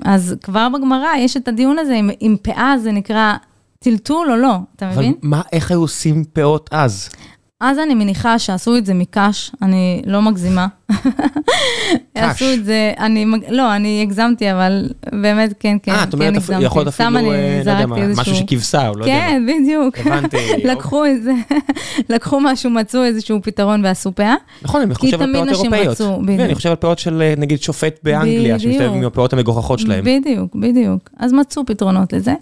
אז כבר בגמרא יש את הדיון הזה, אם, אם פאה זה נקרא טלטול או לא, אתה אבל מבין? מה, איך היו עושים פאות אז? אז אני מניחה שעשו את זה מקש, אני לא מגזימה. עשו את זה, אני, לא, אני הגזמתי, אבל באמת, כן, כן, אה, את אומרת, כן הגזמתי. יכול להיות סתם אפילו, אני אה, לא זרקתי מה, איזשהו- משהו שכבשה, או לא יודע מה. כן, בדיוק. הבנתי. לקחו את זה, לקחו משהו, מצאו איזשהו פתרון ועשו פאה. נכון, אני חושב על פאות אירופאיות. רצו, כן, בדיוק. אני חושב על פאות של אה, נגיד שופט באנגליה, שמסתובב. עם הפאות המגוחכות שלהם. בדיוק, בדיוק. אז מצאו פתרונות לזה.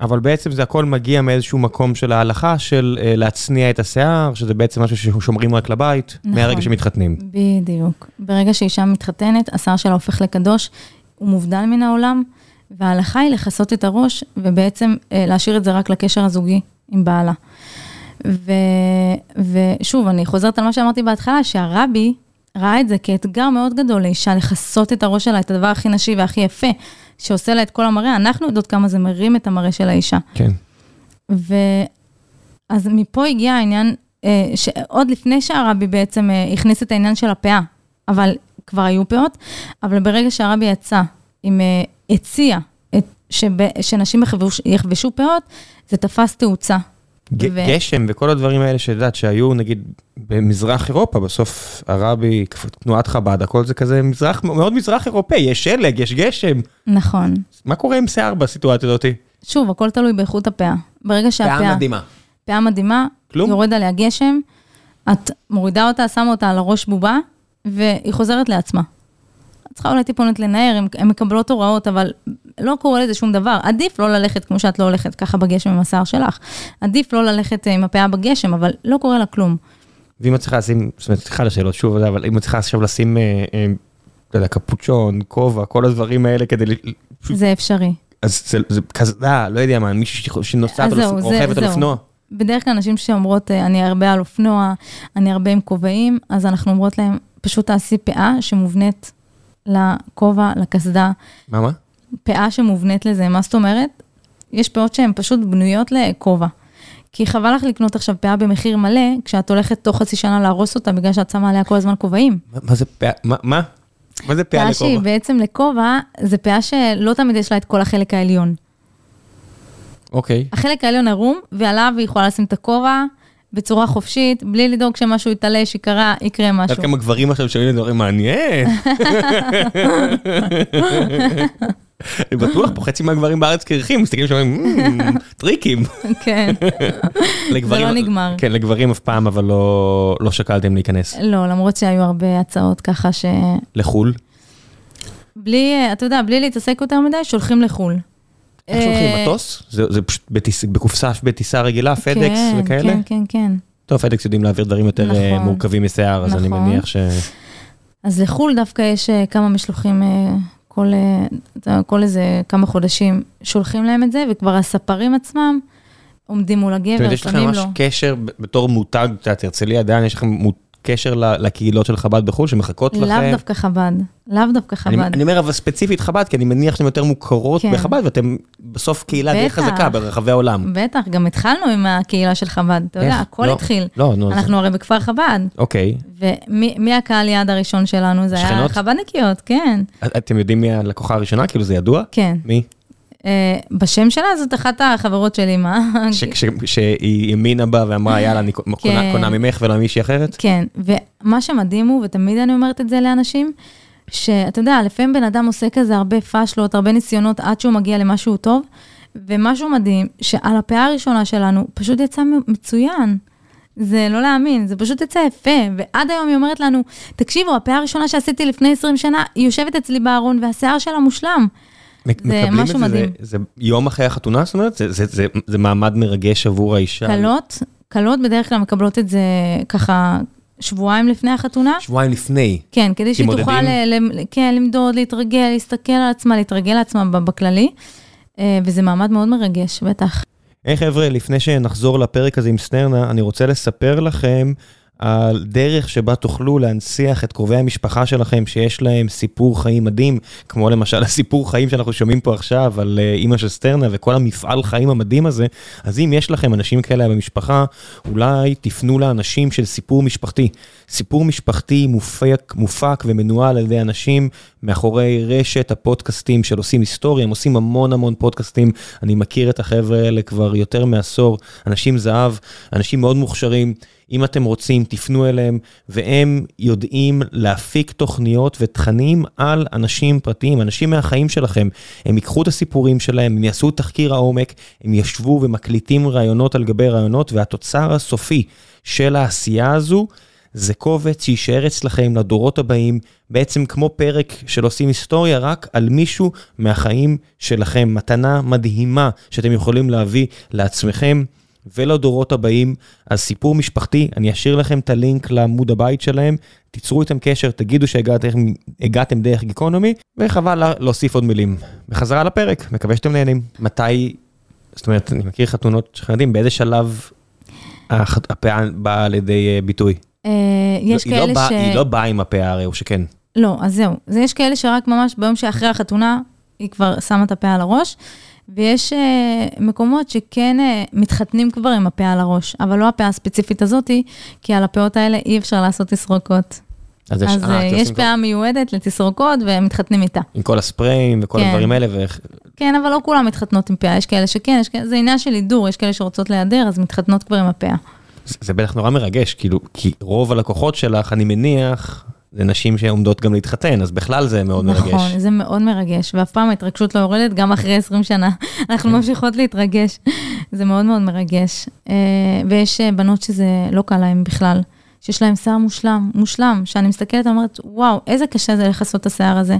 אבל בעצם זה הכל מגיע מאיזשהו מקום של ההלכה של אה, להצניע את השיער, שזה בעצם משהו ששומרים רק לבית, נכון. מהרגע שמתחתנים. בדיוק. ברגע שאישה מתחתנת, השיער שלה הופך לקדוש, הוא מובדל מן העולם, וההלכה היא לכסות את הראש, ובעצם אה, להשאיר את זה רק לקשר הזוגי עם בעלה. ו, ושוב, אני חוזרת על מה שאמרתי בהתחלה, שהרבי ראה את זה כאתגר מאוד גדול לאישה, לכסות את הראש שלה, את הדבר הכי נשי והכי יפה, שעושה לה את כל המראה. אנחנו יודעות כמה זה מרים את המראה של האישה. כן. ואז מפה הגיע העניין, אה, שעוד לפני שהרבי בעצם אה, הכניס את העניין של הפאה, אבל כבר היו פאות, אבל ברגע שהרבי יצא, עם, אה, הציע את, שב, שנשים יחבשו, יחבשו פאות, זה תפס תאוצה. ג- ו- גשם וכל הדברים האלה שאת יודעת שהיו נגיד במזרח אירופה, בסוף הרבי, תנועת חב"ד, הכל זה כזה מזרח, מאוד מזרח אירופאי, יש שלג, יש גשם. נכון. מה קורה עם שיער בסיטואציה הזאתי? שוב, הכל תלוי באיכות הפאה. ברגע שהפאה, פאה מדהימה, כלום? יורד עליה גשם, את מורידה אותה, שמה אותה על הראש בובה, והיא חוזרת לעצמה. צריכה אולי טיפונת לנער, הן- מקבלות הוראות, אבל לא קורה לזה שום דבר. עדיף לא ללכת כמו שאת לא הולכת ככה בגשם עם השיער שלך. עדיף לא ללכת אה, עם הפאה בגשם, אבל לא קורה לה כלום. ואם את צריכה לשים, זאת אומרת, סליחה על השאלות שוב, אבל אם את צריכה עכשיו לשים, אה, אה, לא יודע, קפוצ'ון, כובע, כל הדברים האלה כדי, זה אפשרי. אז זה- זה קסדה, לא יודע מה, מישהו שנוסעת אופ- זה- רוכבת על. אופנוע. בדרך כלל נשים שאומרות, אה, אני הרבה על אופנוע, אני הרבה עם כובעים, אז אנחנו אומרות להם, פשוט תעשי פאה שמובנית לכובע, לקסדה, מה, מה? פאה שמובנית לזה, מה זאת אומרת? יש פאות שהן פשוט בנויות לכובע. כי חבל לך לקנות עכשיו פאה במחיר מלא, כשאת הולכת תוך חצי שנה להרוס אותה בגלל שאת שמה עליה כל הזמן כובעים. מה- מה זה פאה? מה? מה? מה זה פאה פאה שהיא לכובע? בעצם לכובע, זה פאה שלא תמיד יש לה את כל החלק העליון. אוקיי. החלק העליון ערום, ועליו היא יכולה לשים את הכובע בצורה חופשית, בלי לדאוג שמשהו יתעלש, יקרה, יקרה את משהו. יודעת כמה גברים עכשיו שומעים את דברים מעניין. אני בטוח פה חצי מהגברים בארץ קרחים, מסתכלים שם, "מ, טריקים. כן. לגברים- לא נגמר. כן, לגברים אף פעם, אבל לא לא שקלתם להיכנס. לא, למרות שהיו הרבה הצעות ככה ש... לחו"ל? בלי, אה, אתה יודע, בלי להתעסק יותר מדי, שולחים לחו"ל. איך שולחים אה, מטוס? זה פשוט בקופסה בטיסה רגילה, פדקס כן, וכאלה? כן, כן, כן. טוב, פדקס יודעים להעביר דברים יותר אה, נכון. מורכבים משיער, אז אני נכון. מניח ש... אז לחו"ל דווקא יש אה, כמה משלוחים, כל, כל איזה כמה חודשים שולחים להם את זה, וכבר הספרים עצמם עומדים מול הגבר, אומרת, יש לכם שמים ממש לו. קשר בתור מותג, את יודעת, הרצליה עדיין, יש לכם קשר לקהילות של חב"ד בחו"ל שמחכות לכם? לאו דווקא חב"ד, לאו דווקא חב"ד. אני אומר אבל ספציפית חב"ד, כי אני מניח שאתם יותר מוכרות כן. בחב"ד, ואתם בסוף קהילה די. חזקה ברחבי העולם. בטח, גם התחלנו עם הקהילה של חב"ד, אתה יודע? הכל לא. התחיל. לא, נו, אנחנו הרי בכפר חב"ד, אוקיי. ומי מי הקהל יעד הראשון שלנו? זה היה שכנות? חב"דניקיות, כן, את- אתם יודעים מי הלקוחה הראשונה? כאילו זה ידוע? כן. מי? אה, בשם שלה זאת אחת החברות שלי, מה? שהיא ימינה בה ואמרה, יאללה, אני כן. קונה ממך ולא מישהי אחרת? כן, ומה שמדהים הוא, ותמיד אני אומרת את זה לאנשים, שאתה יודע, לפעמים בן אדם עושה כזה הרבה פאשלות, הרבה ניסיונות עד שהוא מגיע למשהו טוב, ומשהו מדהים, שעל הפאה הראשונה שלנו פשוט יצא מצוין. זה לא להאמין, זה פשוט יצא יפה, ועד היום היא אומרת לנו, תקשיבו, הפאה הראשונה שעשיתי לפני 20 שנה, היא יושבת אצלי בארון והשיער שלה מושלם. זה משהו מדהים. זה, זה יום אחרי החתונה, זאת אומרת? זה, זה, זה, זה מעמד מרגש עבור האישה. קלות, קלות בדרך כלל מקבלות את זה ככה שבועיים לפני החתונה. שבועיים לפני. כן, כדי שהיא תוכל ל, ל, כן, למדוד, להתרגל, להסתכל על עצמה, להתרגל לעצמה בכללי, אה, וזה מעמד מאוד מרגש, בטח. היי hey, חבר'ה, לפני שנחזור לפרק הזה עם סטרנה, אני רוצה לספר לכם על דרך שבה תוכלו להנציח את קרובי המשפחה שלכם שיש להם סיפור חיים מדהים, כמו למשל הסיפור חיים שאנחנו שומעים פה עכשיו על אה, אימא של סטרנה וכל המפעל חיים המדהים הזה, אז אם יש לכם אנשים כאלה במשפחה, אולי תפנו לאנשים של סיפור משפחתי. סיפור משפחתי מופק, מופק ומנוהל על ידי אנשים מאחורי רשת הפודקאסטים של עושים היסטוריה, הם עושים המון המון פודקאסטים, אני מכיר את החבר'ה האלה כבר יותר מעשור, אנשים זהב, אנשים מאוד מוכשרים. אם אתם רוצים, תפנו אליהם, והם יודעים להפיק תוכניות ותכנים על אנשים פרטיים, אנשים מהחיים שלכם. הם ייקחו את הסיפורים שלהם, הם יעשו תחקיר העומק, הם ישבו ומקליטים רעיונות על גבי רעיונות, והתוצר הסופי של העשייה הזו, זה קובץ שיישאר אצלכם לדורות הבאים, בעצם כמו פרק של עושים היסטוריה, רק על מישהו מהחיים שלכם. מתנה מדהימה שאתם יכולים להביא לעצמכם. ולדורות הבאים, אז סיפור משפחתי, אני אשאיר לכם את הלינק לעמוד הבית שלהם, תיצרו איתם קשר, תגידו שהגעתם דרך גיקונומי, וחבל להוסיף עוד מילים. בחזרה לפרק, מקווה שאתם נהנים. מתי, זאת אומרת, אני מכיר חתונות של ילדים, באיזה שלב הפאה באה לידי אה, ביטוי? אה, יש לא, כאלה לא ש... היא לא באה עם הפאה הרי, או שכן. לא, אז זהו. אז יש כאלה שרק ממש ביום שאחרי החתונה, היא כבר שמה את הפאה על הראש. ויש uh, מקומות שכן uh, מתחתנים כבר עם הפאה על הראש, אבל לא הפאה הספציפית הזאתי, כי על הפאות האלה אי אפשר לעשות תסרוקות. אז, אז יש, uh, יש פאה כל... מיועדת לתסרוקות והם מתחתנים איתה. עם כל הספריים וכל כן. הדברים האלה. ו... כן, אבל לא כולם מתחתנות עם פאה, יש כאלה שכן, יש כאלה, זה עניין של הידור, יש כאלה שרוצות להיעדר, אז מתחתנות כבר עם הפאה. זה, זה בטח נורא מרגש, כאילו, כי רוב הלקוחות שלך, אני מניח, זה נשים שעומדות גם להתחתן, אז בכלל זה מאוד נכון, מרגש. נכון, זה מאוד מרגש, ואף פעם ההתרגשות לא יורדת, גם אחרי 20 שנה. אנחנו כן. ממשיכות להתרגש, זה מאוד מאוד מרגש. אה, ויש אה, בנות שזה לא קל להן בכלל, שיש להן שיער מושלם, מושלם, שאני מסתכלת ואומרת, וואו, איזה קשה זה לכסות את השיער הזה.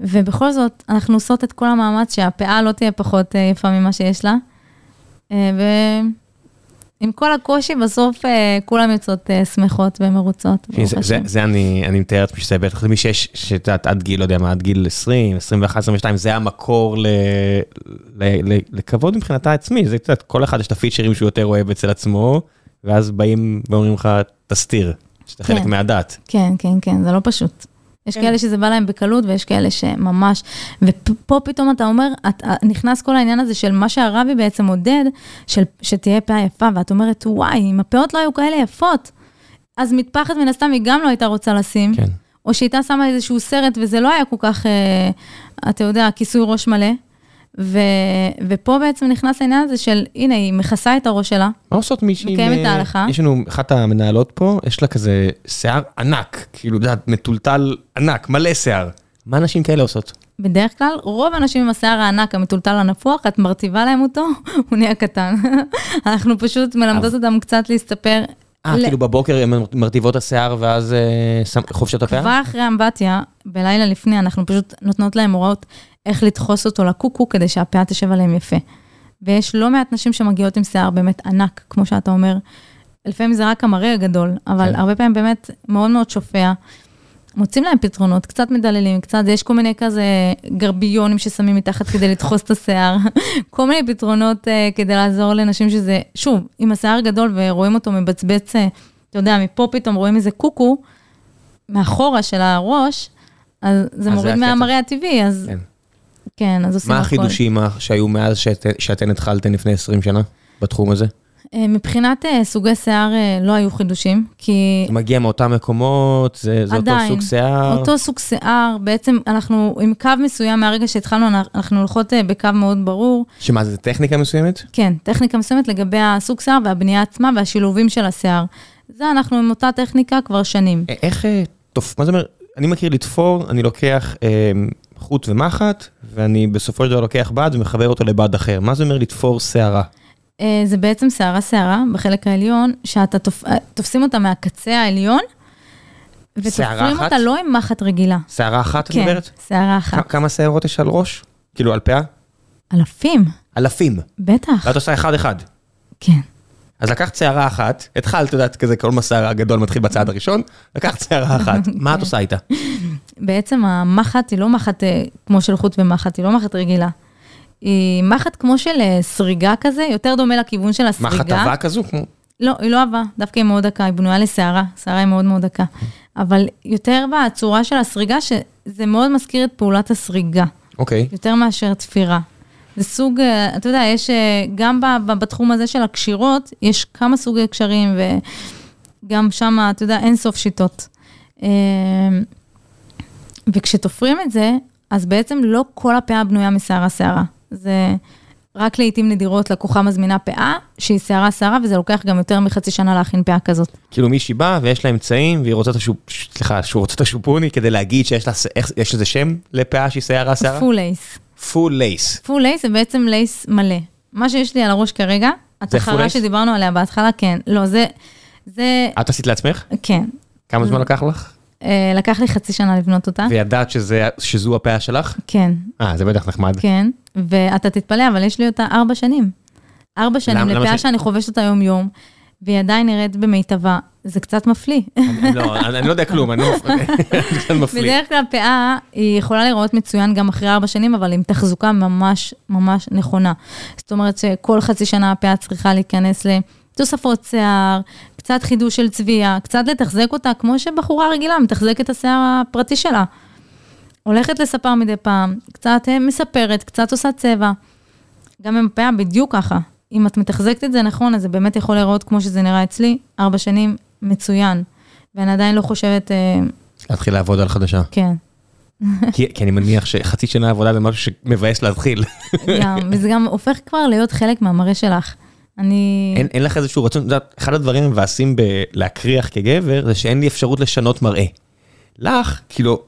ובכל זאת, אנחנו עושות את כל המאמץ שהפאה לא תהיה פחות אה, יפה ממה שיש לה. ו... עם כל הקושי, בסוף אה, כולם יוצאות אה, שמחות ומרוצות. זה, זה, זה אני, אני מתאר לעצמי שזה בטח למי שיש, שאת יודעת, עד גיל, לא יודע מה, עד גיל 20, 21, 22, זה המקור ל, ל, ל, לכבוד מבחינתה עצמי. זה קצת, כל אחד יש את הפיצ'רים שהוא יותר אוהב אצל עצמו, ואז באים ואומרים לך, תסתיר, שאתה כן. חלק מהדת. כן, כן, כן, זה לא פשוט. יש כן. כאלה שזה בא להם בקלות ויש כאלה שממש, ופה פתאום אתה אומר, את, נכנס כל העניין הזה של מה שהרבי בעצם עודד, של, שתהיה פאה יפה, ואת אומרת, וואי, אם הפאות לא היו כאלה יפות, אז מטפחת מן הסתם היא גם לא הייתה רוצה לשים, כן. או שהייתה שמה איזשהו סרט וזה לא היה כל כך, אה, אתה יודע, כיסוי ראש מלא. ו, ופה בעצם נכנס העניין הזה של, הנה, היא מכסה את הראש שלה. מה עושות מישהי? מקיימת את ההלכה. יש לנו, אחת המנהלות פה, יש לה כזה שיער ענק, כאילו, את יודעת, מטולטל ענק, מלא שיער. מה נשים כאלה עושות? בדרך כלל, רוב האנשים עם השיער הענק, המטולטל הנפוח, את מרטיבה להם אותו, הוא נהיה קטן. אנחנו פשוט מלמדות אותם קצת להסתפר. אה, כאילו בבוקר הן מרטיבות השיער ואז אה, חופשת הפאה? כבר אחרי אמבטיה, בלילה לפני, אנחנו פשוט נותנות להם הוראות איך לדחוס אותו לקוקו כדי שהפאה תשב עליהם יפה. ויש לא מעט נשים שמגיעות עם שיער באמת ענק, כמו שאתה אומר. לפעמים זה רק המראה הגדול, אבל כן. הרבה פעמים באמת מאוד מאוד שופע. מוצאים להם פתרונות, קצת מדללים, קצת, יש כל מיני כזה גרביונים ששמים מתחת כדי לדחוס את השיער, כל מיני פתרונות uh, כדי לעזור לנשים שזה, שוב, אם השיער גדול ורואים אותו מבצבץ, uh, אתה יודע, מפה פתאום רואים איזה קוקו, מאחורה של הראש, אז זה אז מוריד מהמראה הטבעי, אז כן. כן, אז עושים מה הכל. החידושים שהיו מאז שאת, שאתן התחלתן לפני 20 שנה בתחום הזה? אה, מבחינת אה, סוגי שיער אה, לא היו חידושים, כי זה מגיע מאותם מקומות, זה, זה אותו עדיין, סוג שיער. אותו סוג שיער, בעצם אנחנו עם קו מסוים, מהרגע שהתחלנו, אנחנו- הולכות בקו מאוד ברור. שמה, זה טכניקה מסוימת? כן, טכניקה מסוימת לגבי הסוג שיער והבנייה עצמה והשילובים של השיער. זה אנחנו עם אותה טכניקה כבר שנים. איך, תופ... מה זה אומר? אני מכיר לתפור, אני לוקח אה, חוט ומחט, ואני בסופו של דבר לוקח בד ומחבר אותו לבד אחר. מה זה אומר לתפור שערה? אה, זה בעצם שערה שערה בחלק העליון, שאתה תופ... אה, תופסים אותה מהקצה העליון, שערה ותופרים אחת? אותה לא עם מחט רגילה. שערה אחת, את כן, מדברת? שערה כ- אחת. כמה שערות יש על ראש? כאילו, על פאה? אלפים, אלפים. בטח, ואת עושה אחד-אחד. כן. אז לקחת שערה אחת, התחלת, את יודעת, כזה כל מסע הגדול מתחיל בצעד הראשון, לקחת שערה אחת, מה את עושה איתה? בעצם המחט היא לא מחט אה, כמו של חוט ומחט, היא לא מחט רגילה. היא מחט כמו של אה, סריגה כזה, יותר דומה לכיוון של הסריגה. מחט עבה כזו? כמו- לא, היא לא עבה, דווקא היא מאוד דקה, היא בנויה לשערה, שערה היא מאוד מאוד דקה. אבל יותר בצורה של הסריגה, שזה מאוד מזכיר את פעולת הסריגה, אוקיי. יותר מאשר תפירה. זה סוג, אה, אתה יודע, יש אה, גם בתחום הזה של הקשירות, יש כמה סוגי קשרים, וגם שם, אתה יודע, אין סוף שיטות. אה, וכשתופרים את זה, אז בעצם לא כל הפאה בנויה משערה שערה. זה רק לעיתים נדירות לקוחה מזמינה פאה, שהיא שערה שערה, וזה לוקח גם יותר מחצי שנה להכין פאה כזאת. כאילו מישהי באה ויש לה אמצעים והיא רוצה את השופ... סליחה, שהוא רוצה את השופוני כדי להגיד שיש לה, איך- יש לזה שם לפאה שהיא שערה שערה? full lace. full lace. full lace זה בעצם lace מלא. מה שיש לי על הראש כרגע, התחרה? שדיברנו עליה בהתחלה, כן. לא, זה, זה, את עשית לעצמך? כן. כמה זמן לקח לך? אה, לקח לי חצי שנה לבנות אותה. וידעת שזה, שזו הפאה שלך? כן, אה, זה בטח נחמד. כן. ואתה תתפלא, אבל יש לי אותה ארבע שנים. ארבע שנים למה- למה לפאה ש- שאני חובשת אותה יום-יום, והיא עדיין נראית במיטבה. זה קצת מפליא. לא, אני לא יודע כלום, אני לא אני מפליא. בדרך כלל פאה היא יכולה להיראות מצוין גם אחרי ארבע שנים, אבל עם תחזוקה ממש ממש נכונה. זאת אומרת שכל חצי שנה הפאה צריכה להיכנס לתוספות שיער, קצת חידוש של צביעה, קצת לתחזק אותה, כמו שבחורה רגילה מתחזקת את השיער הפרטי שלה. הולכת לספר מדי פעם, קצת אה, מספרת, קצת עושה צבע. גם עם הפאה בדיוק ככה. אם את מתחזקת את זה נכון, אז זה באמת יכול להיראות כמו שזה נראה אצלי, ארבע שנים, מצוין. ואני עדיין לא חושבת, אה, להתחיל לעבוד על חדשה. כן. כי כי אני מניח שחצי שנה עבודה זה משהו שמבאס להתחיל. גם, וזה גם הופך כבר להיות חלק מהמראה שלך. אני... אין אין לך איזשהו רצון, את יודעת, אחד הדברים המבאסים בלהקריח כגבר, זה שאין לי אפשרות לשנות מראה. לך, כאילו,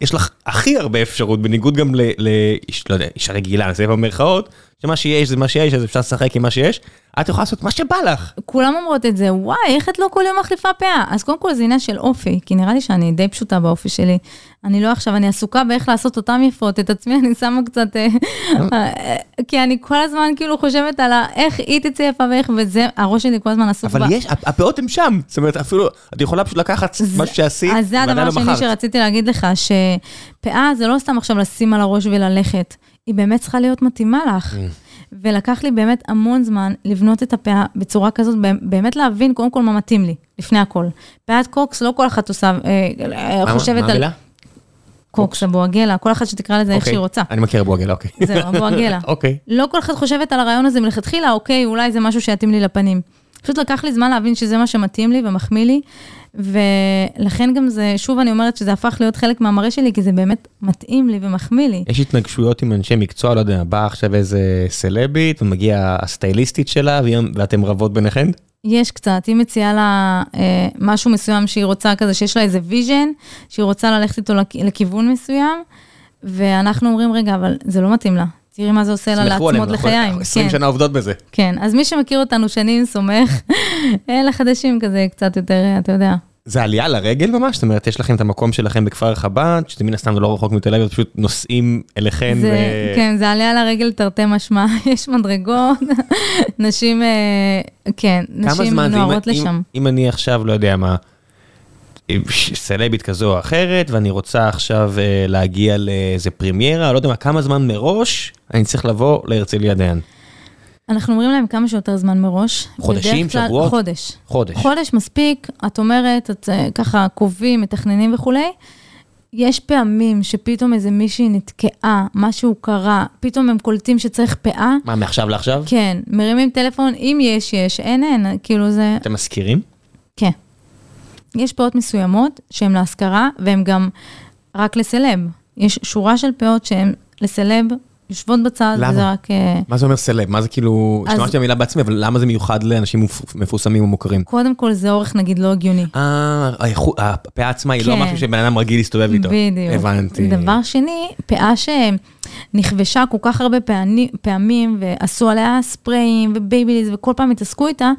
יש לך הכי הרבה אפשרות, בניגוד גם לאיש, לא יודע, אישה רגילה, נעשה במרכאות, שמה שיש זה מה שיש, אז אפשר לשחק עם מה שיש, את יכולה לעשות מה שבא לך. כולם אומרות את זה, וואי, איך את לא כל יום מחליפה פאה? אז קודם כל זה עניין של אופי, כי נראה לי שאני די פשוטה באופי שלי. אני לא עכשיו, אני עסוקה באיך לעשות אותם יפות, את עצמי אני שמה קצת... אה, אה, כי אני כל הזמן כאילו חושבת על איך היא תצא יפה ואיך, וזה, הראש שלי כל הזמן עסוק אבל יש, הפ- הפאות הן שם, זאת אומרת, אפילו, את יכולה פשוט לקחת משהו שעשית, אז זה הדבר לא השני מכרת. שרציתי להגיד לך, שפאה זה לא סתם עכשיו לשים על הראש וללכת, היא באמת צריכה להיות מתאימה לך. Mm. ולקח לי באמת המון זמן לבנות את הפאה בצורה כזאת, באמת להבין קודם כל מה מתאים לי, לפני הכל. פאת קוקס, לא כל אחת עושה, אה, מה- חושבת מה על המילה? קוקס, אבו-עגלה, כל אחת שתקרא לזה איך אוקיי. שהיא רוצה. אני מכיר אבו עגלה, אוקיי. זהו, אבו-עגלה. אוקיי. לא כל אחד חושבת על הרעיון הזה מלכתחילה, אוקיי, אולי זה משהו שיתאים לי לפנים. פשוט לקח לי זמן להבין שזה מה שמתאים לי ומחמיא לי, ולכן גם זה, שוב אני אומרת שזה הפך להיות חלק מהמראה שלי, כי זה באמת מתאים לי ומחמיא לי. יש התנגשויות עם אנשי מקצוע, לא יודע, באה עכשיו איזה סלבית, ומגיעה הסטייליסטית שלה, ואתם רבות ביניכן? יש קצת, היא מציעה לה אה, משהו מסוים שהיא רוצה כזה, שיש לה איזה vision, שהיא רוצה ללכת איתו לכ- לכיוון מסוים, ואנחנו אומרים, רגע, אבל זה לא מתאים לה. תראי מה זה עושה לה לעצמות אנחנו לחיים. 20 כן, שנה עובדות בזה. כן, אז מי שמכיר אותנו שנים סומך, אה, לחדשים כזה קצת יותר, אתה יודע. זה עלייה לרגל ממש? זאת אומרת, יש לכם את המקום שלכם בכפר חב"ד, שזה מן הסתם לא רחוק מתל אביב, פשוט נוסעים אליכן זה, ו... כן, זה עליה לרגל תרתי משמע, יש מדרגות, נשים, אה, כן, נשים? נוערות אם- אם- לשם. אם אני עכשיו, לא יודע מה, סלבית כזו או אחרת, ואני רוצה עכשיו אה, להגיע לאיזה פרימיירה, לא יודע מה, כמה זמן מראש אני צריך לבוא להרצליה דיין? אנחנו אומרים להם כמה שיותר זמן מראש. חודשים, כלל- שבועות? חודש. חודש. חודש מספיק, את אומרת, את אה, ככה קובעים, מתכננים וכולי. יש פעמים שפתאום איזה מישהי נתקעה, משהו קרה, פתאום הם קולטים שצריך פאה. מה, מעכשיו לעכשיו? כן, מרימים טלפון, אם יש, יש, אין, אין, כאילו זה... אתם מזכירים? כן. יש פאות מסוימות שהן להשכרה, והן גם רק לסלב. יש שורה של פאות שהן לסלב, יושבות בצד, למה? וזה רק... אה, מה זה אומר סלב? מה זה כאילו... אז- השתמשתי במילה בעצמי, אבל למה זה מיוחד לאנשים מפ- מפורסמים ומוכרים? קודם כל זה אורך נגיד לא הגיוני. אה, הפאה עצמה היא לא כן. משהו שבן אדם רגיל להסתובב איתו. בדיוק. הבנתי. דבר שני, פאה שנחבשה כל כך הרבה פעני, פעמים, ועשו עליה ספריים ובייביליס, וכל פעם התעסקו איתה,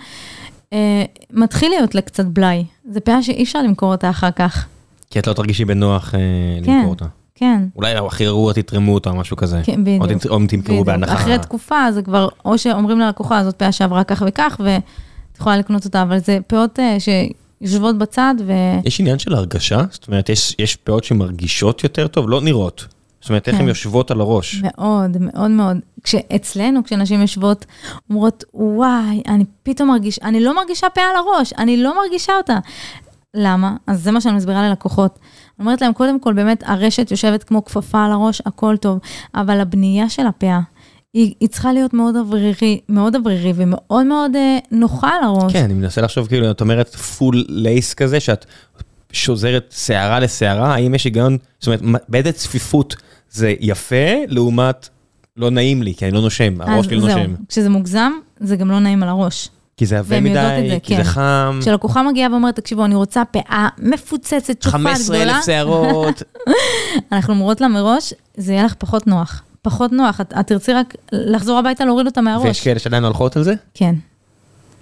אה, מתחיל להיות לה קצת בלאי. זו פאה שאי אפשר למכור אותה אחר כך. כי את לא תרגישי בנוח אה, כן. למכור אותה. כן. אולי הכי גרוע תתרמו אותה או משהו כזה. כן, בדיוק. או או תמכרו. בהנחה. אחרי תקופה זה כבר, או שאומרים ללקוחה, זאת פאה שעברה כך וכך, ואת יכולה לקנות אותה, אבל זה פאות אה, שיושבות בצד, ו... יש עניין של הרגשה? זאת אומרת, יש, יש פאות שמרגישות יותר טוב, לא נראות. זאת אומרת, איך כן. הן יושבות על הראש. מאוד, מאוד מאוד. כשאצלנו, כשנשים יושבות, אומרות, וואי, אני פתאום מרגיש, אני לא מרגישה פה על הראש, אני לא מרגישה אותה. למה? אז זה מה שאני מסבירה ללקוחות. אני אומרת להם, קודם כל, באמת, הרשת יושבת כמו כפפה על הראש, הכל טוב, אבל הבנייה של הפאה, היא, היא צריכה להיות מאוד אוורירי, מאוד אוורירי ומאוד מאוד אה, נוחה על הראש. כן, אני מנסה לחשוב, כאילו, את אומרת פול לייס כזה, שאת שוזרת שערה לשערה, האם יש היגיון, זאת אומרת, באיזה צפיפות זה יפה, לעומת לא נעים לי, כי אני לא נושם, הראש אז שלי לא נושם. כשזה מוגזם, זה גם לא נעים על הראש. כי זה עבה מדי, זה, כי כן. זה חם, כשלקוחה מגיעה ואומרת, תקשיבו, אני רוצה פאה מפוצצת, שופעת 15 גדולה, אלף שערות. אנחנו אומרות לה מראש, זה יהיה לך פחות נוח. פחות נוח, את, את תרצי רק לחזור הביתה להוריד אותה מהראש. ויש כאלה שעדיין הולכות על זה? כן.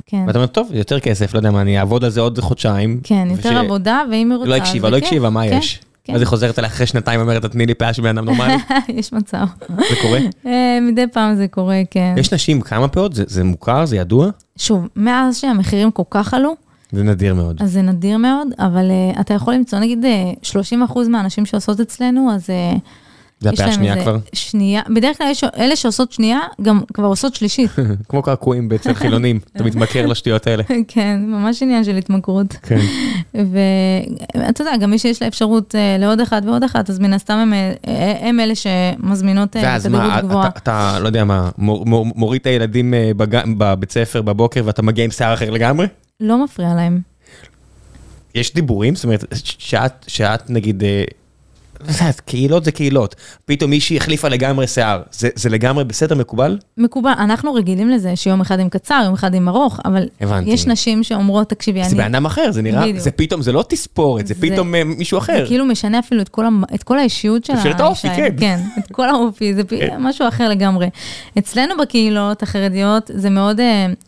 כן, ואתה אומר, טוב, יותר כסף, לא יודע מה, אני אעבוד על זה עוד חודשיים. כן, יותר וש- עבודה, ואם היא רוצה... לא הקשיבה, לא. הקשיבה, מה כן, יש? כן. אז היא חוזרת אליי אחרי שנתיים ואומרת, תתני לי פאה של בן אדם נורמלי, יש מצב. זה קורה? אה, מדי פעם זה קורה, כן. יש נשים כמה פאות? זה- זה מוכר? זה ידוע? שוב, מאז שהמחירים כל כך עלו, זה נדיר מאוד. אז זה נדיר מאוד, אבל uh, אתה יכול למצוא נגיד uh, 30% מהנשים שעושות אצלנו, אז uh, זה השנייה איזה כבר? שנייה, בדרך כלל יש, אלה שעושות שנייה, גם כבר עושות שלישית. כמו קעקועים אצל חילונים, אתה מתמכר לשטויות האלה. כן, ממש עניין של התמכרות. כן. ואתה יודע, גם מי שיש לה אפשרות אה, לעוד אחד ועוד אחת, אז מן הסתם הם, אה, הם אלה שמזמינות אה, מה, גבוהה. אתה- אתה, לא יודע מה, מור- מור- מוריד את הילדים אה, בבית ספר בבוקר ואתה מגיע עם שיער אחר לגמרי? לא מפריע להם. יש דיבורים? זאת אומרת, שאת, שאת נגיד, אה, קהילות זה קהילות, פתאום מישהי החליפה לגמרי שיער, זה, זה לגמרי בסדר, מקובל? מקובל, אנחנו רגילים לזה שיום אחד עם קצר, יום אחד עם ארוך, אבל הבנתי. יש נשים שאומרות, תקשיבי, זה אני... בן אדם אחר, זה נראה, בדיוק. זה פתאום, זה לא תספורת, זה זה- פתאום אה, מישהו אחר. זה כאילו משנה אפילו את כל, המ... את כל האישיות של אפילו את האופי, האישה. כן. כן, את כל האופי, זה פ... כן. משהו אחר לגמרי. אצלנו בקהילות החרדיות זה מאוד uh,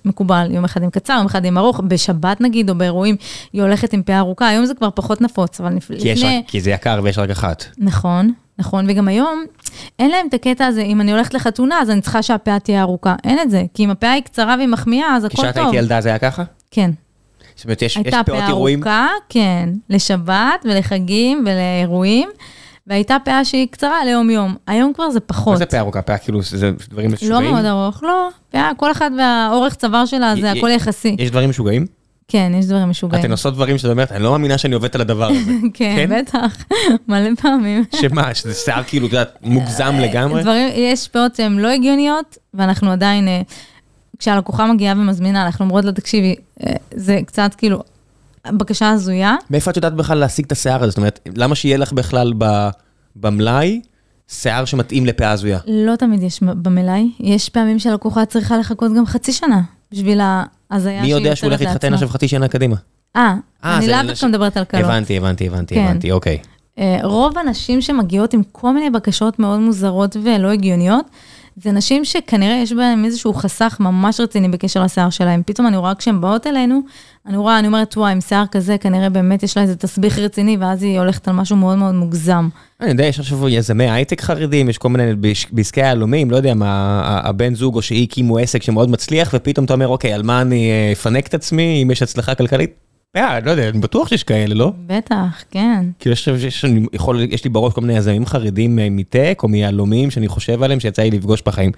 מקובל, יום אחד עם קצר, יום אחד עם ארוך, בשבת נגיד, או באירועים, היא הולכת עם פאה ארוכה, היום זה כבר פחות נפוץ, אבל לפ... כי, לפני... רק, כי זה יקר ויש רק אחת. נכון, נכון, וגם היום אין להם את הקטע הזה, אם אני הולכת לחתונה, אז אני צריכה שהפאה תהיה ארוכה. אין את זה, כי אם הפאה היא קצרה והיא מחמיאה, אז הכל כשאת טוב. הייתי ילדה זה היה ככה? כן. זאת אומרת, יש, יש הייתה פאות פאה אירועים, ארוכה, כן, לשבת ולחגים ולאירועים, והייתה פאה שהיא קצרה ליום-יום. היום כבר זה מה פחות. זה פאה ארוכה? פאה כאילו, זה דברים לא משוגעים? מאוד ארוך, לא. פאה, כל אחד והאורך צוואר שלה, זה הכל יחסי. יש דברים משוגעים? כן, יש דברים משוגעים. אתן עושות דברים שאת אומרת, אני לא מאמינה שאני עובדת על הדבר הזה. כן, כן? בטח, מלא פעמים. שמה, שזה שיער כאילו, את יודעת, מוגזם לגמרי? דברים, יש פאות שהן לא הגיוניות, ואנחנו עדיין, אה, כשהלקוחה מגיעה ומזמינה, אנחנו אומרות לה, תקשיבי, אה, זה קצת כאילו, בקשה הזויה. מאיפה את יודעת בכלל להשיג את השיער הזה? זאת אומרת, למה שיהיה לך בכלל במלאי שיער שמתאים לפאה הזויה? לא תמיד יש במלאי, יש פעמים שהלקוחה צריכה לחכות גם חצי שנה בשביל ההזיה מי יודע שהוא הולך להתחתן. עכשיו חצי שנה קדימה? אה, אה, אני לאו דווקא מדברת על קלות. הבנתי, הבנתי, הבנתי, כן. הבנתי, אוקיי. אה, רוב הנשים שמגיעות עם כל מיני בקשות מאוד מוזרות ולא הגיוניות, זה נשים שכנראה יש בהן איזשהו חסך ממש רציני בקשר לשיער שלהם. פתאום אני רואה כשהן באות אלינו, אני רואה, אני אומרת, וואי, עם שיער כזה, כנראה באמת יש לה איזה תסביך רציני, ואז היא הולכת על משהו מאוד מאוד מוגזם. אני יודע, יש עכשיו יזמי הייטק חרדים, יש כל מיני בעסקי היהלומים, לא יודע מה, הבן זוג או שהיא הקימו עסק שמאוד מצליח, ופתאום אתה אומר, אוקיי, על מה אני אה, אפנק את עצמי, אם יש הצלחה כלכלית? אה, לא יודע, אני בטוח שיש כאלה, לא? בטח, כן. כאילו, יש, לי בראש כל מיני יזמים חרדים אה, מטק או מיהלומים שאני חושב עליהם שיצא לי לפגוש בחיים.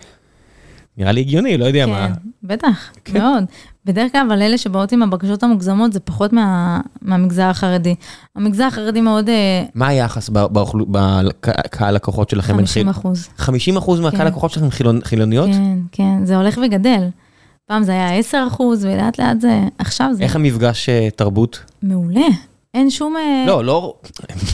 נראה לי הגיוני, לא יודע מה. כן, בטח, כן. מאוד. בדרך כלל, אבל אלה שבאות עם הבקשות המוגזמות זה פחות מה, מהמגזר החרדי. המגזר החרדי מאוד אה, מה היחס בקהל לקוחות שלכם? בין 50 חיל- אחוז. 50 אחוז מהקהל כן. לקוחות שלכם חילונ- חילוניות? כן, כן, זה הולך וגדל. פעם זה היה 10 אחוז, ולאט לאט זה, עכשיו זה איך המפגש אה, תרבות? מעולה. אין שום... אה, לא, לא,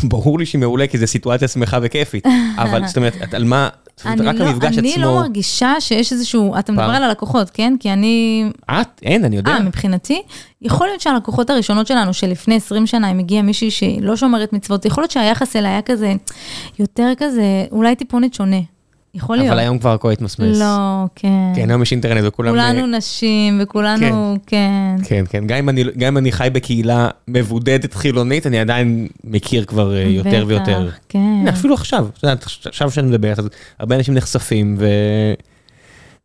ברור לי שהיא מעולה, כי זו סיטואציה שמחה וכיפית, אבל זאת אומרת, את- על מה, אני רק לא, המפגש אני עצמו, לא מרגישה שיש איזשהו, אתה מדבר. על הלקוחות, כן? כי אני, את, אין, אני יודע. אה, מבחינתי, יכול להיות שהלקוחות הראשונות שלנו, שלפני 20 שנה, אם הגיעה מישהי שהיא לא שומרת מצוות, יכול להיות שהיחס אליה היה כזה, יותר כזה, אולי טיפונת שונה. יכול להיות. אבל היום כבר הכל התמסמס. לא, כן. כן, היום יש אינטרנט וכולם... כולנו אה, נשים, וכולנו, כן. כן, כן, גם אם אני- גם אם אני חי בקהילה מבודדת חילונית, אני עדיין מכיר כבר אה, יותר בטח, ויותר. כן. הנה, אפילו עכשיו, את יודעת, עכשיו שאני מדבר, אז הרבה אנשים נחשפים ו...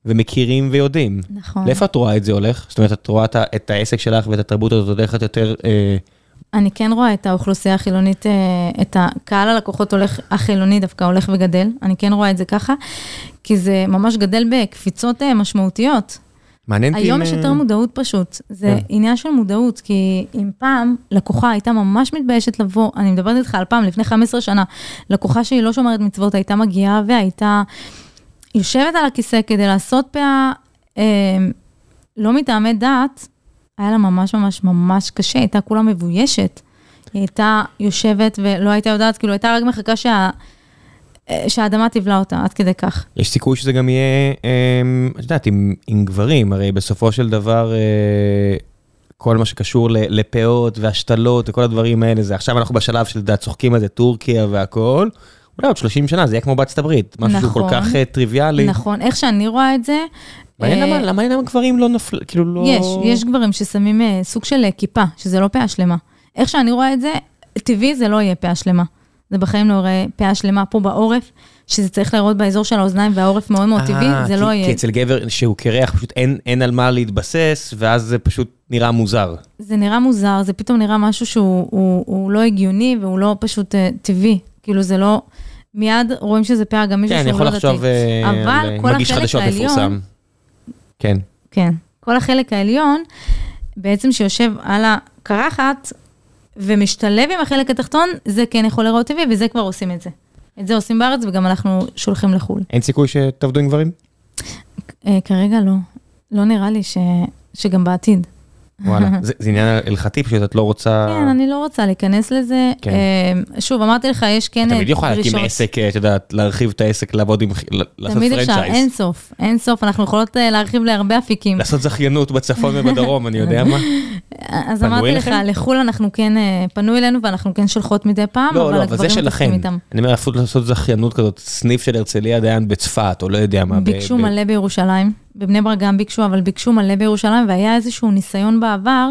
ומכירים ויודעים. נכון. לאיפה את רואה את זה הולך? זאת אומרת, את רואה את העסק שלך ואת התרבות הזאת הולכת יותר... אה, אני כן רואה את האוכלוסייה החילונית, אה, את הקהל הלקוחות הולך, החילוני דווקא הולך וגדל, אני כן רואה את זה ככה, כי זה ממש גדל בקפיצות אה, משמעותיות. מעניין אותי היום יש אה, יותר מודעות פשוט, זה כן. עניין של מודעות, כי אם פעם לקוחה הייתה ממש מתביישת לבוא, אני מדברת איתך על פעם, לפני 15 שנה, לקוחה שהיא לא שומרת מצוות הייתה מגיעה והייתה יושבת על הכיסא כדי לעשות פאה, אה, לא מטעמי דעת, היה לה ממש ממש ממש קשה, הייתה כולה מבוישת. היא הייתה יושבת ולא הייתה יודעת, כאילו הייתה רק מחכה שה... אה, שהאדמה תבלע אותה, עד כדי כך. יש סיכוי שזה גם יהיה, אה, את יודעת, עם, עם גברים, הרי בסופו של דבר, אה, כל מה שקשור לפאות והשתלות וכל הדברים האלה, זה עכשיו אנחנו בשלב של, את צוחקים על זה, טורקיה והכל, אולי עוד 30 שנה זה יהיה כמו בארצות הברית, משהו שהוא כל נכון. כך אה, טריוויאלי. נכון, איך שאני רואה את זה, מעניין אה, למה, למה למה גברים לא נפל, כאילו לא... יש, יש גברים ששמים אה, סוג של אה, כיפה, שזה לא פאה שלמה. איך שאני רואה את זה, טבעי זה לא יהיה פאה שלמה. זה בחיים לא יראה פאה שלמה פה בעורף, שזה צריך להיראות באזור של האוזניים והעורף מאוד מאוד טבעי, אה, זה כי- לא כי יהיה. אצל גבר שהוא קרח, פשוט אין, אין על מה להתבסס, ואז זה פשוט נראה מוזר. זה נראה מוזר, זה פתאום נראה משהו שהוא הוא, הוא לא הגיוני והוא לא פשוט אה, טבעי. כאילו זה לא, מיד רואים שזה פאה, גם מישהו כן, אני שהוא יכול לא דתי. לחשוב אה, אבל על כל מגיש החלק חדשות העליון- מפורסם. כן. כן. כל החלק העליון, בעצם שיושב על הקרחת ומשתלב עם החלק התחתון, זה כן יכול להיראות טבעי, וזה כבר עושים את זה. את זה עושים בארץ וגם אנחנו שולחים לחו"ל. אין סיכוי שתעבדו עם גברים? אה, כרגע לא. לא נראה לי ש... שגם בעתיד. וואלה. זה זה עניין הלכתי, פשוט את לא רוצה... כן, אני לא רוצה להיכנס לזה. כן. אה, שוב, אמרתי לך, יש כן תמיד יכולה להקים דרישות. עסק, אה, את יודעת, להרחיב את העסק, לעבוד עם... תמיד אפשר. אין סוף, אין סוף, אנחנו יכולות אה, להרחיב להרבה אפיקים. לעשות זכיינות בצפון ובדרום, אני יודע מה. אז אמרתי לך? לחו"ל אנחנו כן, אה, פנו אלינו ואנחנו כן שולחות מדי פעם, לא, אבל לא, אבל זה הגברים שלכם. מתעסקים איתם. אני אומר, אפילו לעשות זכיינות כזאת, סניף של הרצליה דיין בצפת, או לא יודע מה. ביקשו מלא בירושלים, בבני ברק גם ביקשו, אבל ביקשו מלא בירושלים, והיה איזשהו ניסיון בעבר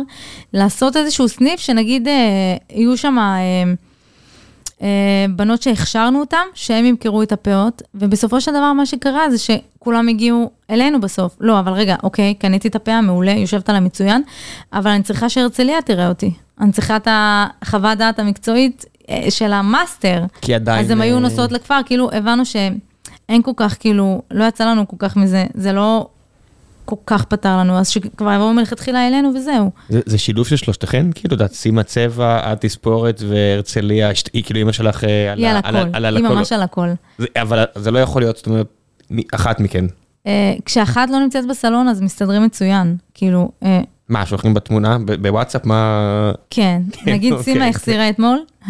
לעשות איזשהו סניף שנגיד אה, יהיו שם אה, אה, בנות שהכשרנו אותן, שהם ימכרו את הפאות, ובסופו של דבר מה שקרה זה שכולם הגיעו אלינו בסוף. לא, אבל רגע, אוקיי, קניתי את הפאה, מעולה, יושבת עליה מצוין, אבל אני צריכה שהרצליה תראה אותי. אני צריכה את החוות דעת המקצועית אה, של המאסטר. כי עדיין... אז הן היו אה, נוסעות לכפר, כאילו הבנו שאין כל כך, כאילו, לא יצא לנו כל כך מזה, זה לא כל כך פתר לנו, אז שכבר יבואו מלכתחילה אלינו וזהו. זה, זה שילוב של שלושתכם? כאילו, את סימה צבע, את תספורת והרצליה, היא כאילו אמא שלך אה, על היא על הכל, היא. ממש על הכל. זה- אבל זה לא יכול להיות, זאת אומרת, אחת מכן. אה, כשאחת לא נמצאת בסלון, אז מסתדרים מצוין. כאילו, אה, מה, שולחים בתמונה? בוואטסאפ? מה... כן, נגיד אוקיי, סימה. החסירה אטמול,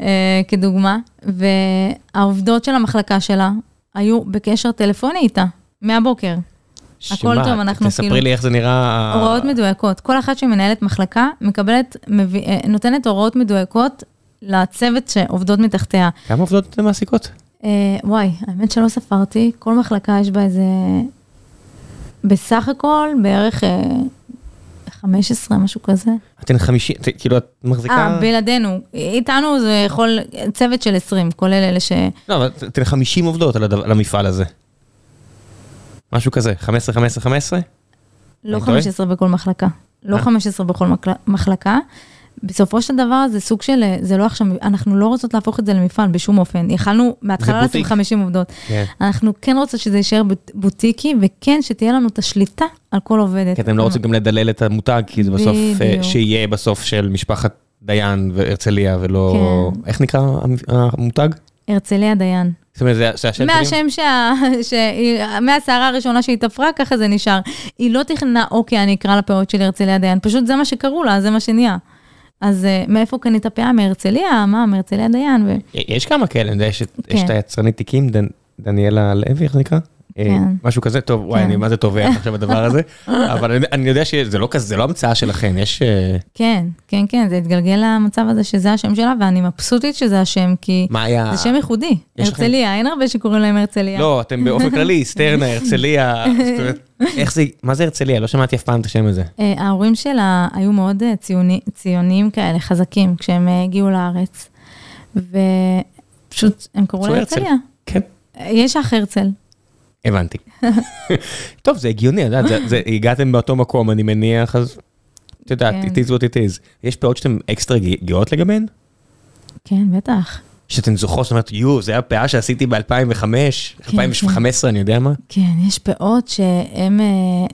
אה, כדוגמה, והעובדות של המחלקה שלה היו בקשר טלפוני איתה, מהבוקר. הכל? טוב, אנחנו תספרי כאילו- לי איך זה נראה. הוראות מדויקות. כל אחת שמנהלת מחלקה מקבלת, מביא, אה, נותנת הוראות מדויקות לצוות שעובדות מתחתיה. כמה עובדות אתן מעסיקות? אה, וואי, האמת שלא ספרתי, כל מחלקה יש בה איזה... בסך הכל בערך אה, 15, משהו כזה. אתן חמישי, את- כאילו את מחזיקה... אה, בלעדינו. איתנו זה יכול, צוות של 20, כולל אלה ש... לא, אבל אתן 50 עובדות על הדבר- על המפעל הזה. משהו כזה, 15, 15, 15? לא אני טועה? 15 בכל מחלקה. לא אה? 15 בכל מקל- מחלקה. בסופו של דבר זה סוג של, זה לא עכשיו, אנחנו לא רוצות להפוך את זה למפעל בשום אופן. יכלנו מההתחלה לשים בוטיק. 50 עובדות. כן. אנחנו כן רוצות שזה יישאר בוט- בוטיקי, וכן שתהיה לנו את השליטה על כל עובדת. כי אתם לא רוצים גם לדלל את המותג, כי זה בסוף, אה. שיהיה בסוף של משפחת דיין והרצליה, ולא... כן. איך נקרא המ- המותג? הרצליה דיין. זאת אומרת, זה השם שלי? מהשם שה... שהיא- מהסערה הראשונה שהיא תפרה, ככה זה נשאר. היא לא תכננה, אוקיי, אני אקרא לפאות שלי הרצליה דיין, פשוט זה מה שקראו לה, זה מה שנהיה. אז אה, מאיפה קנית פאה? מהרצליה? מה, מהרצליה דיין? ו... יש כמה כאלה, אני יודע, יש את- יש כן. את היצרנית תיקים, דן- דניאלה לוי, איך זה נקרא? אה, כן. משהו כזה, טוב, וואי, כן. אני מה זה טובע עכשיו בדבר הזה, אבל אני- יודע שזה לא כזה, זה לא המצאה שלכם, יש... אה, כן, כן, כן, זה התגלגל למצב הזה שזה השם שלה, ואני מבסוטית שזה השם, כי מה היה... זה שם ייחודי. הרצליה, אין הרבה שקוראים להם הרצליה. לא, אתם באופן כללי, סטרנה, הרצליה, איך זה, מה זה הרצליה? לא שמעתי אף פעם את השם הזה. אה, ההורים שלה היו מאוד ציוני, ציוניים כאלה, חזקים, כשהם הגיעו לארץ. ופשוט, הם קראו לה. הרצליה. כן, יש אח הרצל. הבנתי. טוב, זה הגיוני, את יודעת, הגעתם באותו מקום, אני מניח, אז את יודעת, כן. it is what it is. יש פאות שאתם אקסטרה גאות לגביהן? כן, בטח. שאתן זוכרות, זאת אומרת, יו, זה הפאה שעשיתי ב-2005, כן, 2015, אני יודע מה. כן, יש פאות שהם, אה,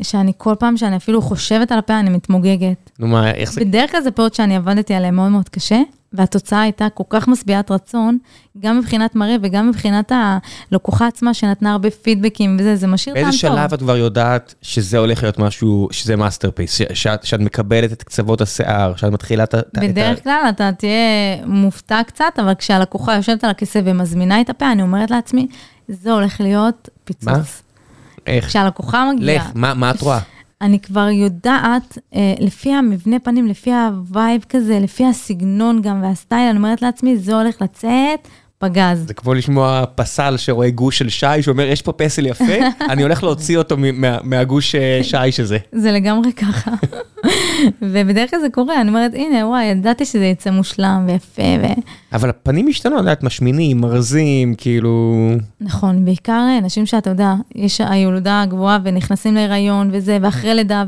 שאני כל פעם שאני אפילו חושבת על הפאה, אני מתמוגגת. נו מה, איך זה? בדרך כלל זה פאות שאני עבדתי עליהן מאוד מאוד קשה, והתוצאה הייתה כל כך משביעת רצון, גם מבחינת מראה וגם מבחינת הלקוחה עצמה, שנתנה הרבה פידבקים וזה, זה משאיר טעם באיזה טוב. שלב את כבר יודעת שזה הולך להיות משהו, שזה masterpiece, שאת שאת מקבלת את קצוות השיער, שאת מתחילה את ה... את בדרך כלל אתה תהיה מופתע קצת, אבל כשהלקוחה יושבת על הכיסא ומזמינה את הפאה, אני אומרת לעצמי, זה הולך להיות פיצוץ. מה? איך? כשהלקוחה מגיעה, לך, מה מה את רואה? אני כבר יודעת, אה, לפי המבנה פנים, לפי ה vibe כזה, לפי הסגנון גם והסטייל, אני אומרת לעצמי, זה הולך לצאת פגז. זה כמו לשמוע פסל שרואה גוש של שי, שאומר, יש פה פסל יפה, אני הולך להוציא אותו מה- מהגוש אה, שיש הזה. זה לגמרי ככה. ובדרך כלל זה קורה, אני אומרת, הנה, וואי, ידעתי שזה יצא מושלם ויפה, ו... אבל הפנים השתנו, את יודעת, משמינים, מרזים, כאילו... נכון, בעיקר אה, נשים שאתה יודע, יש הילודה הגבוהה ונכנסים להיריון וזה, ואחרי לידה,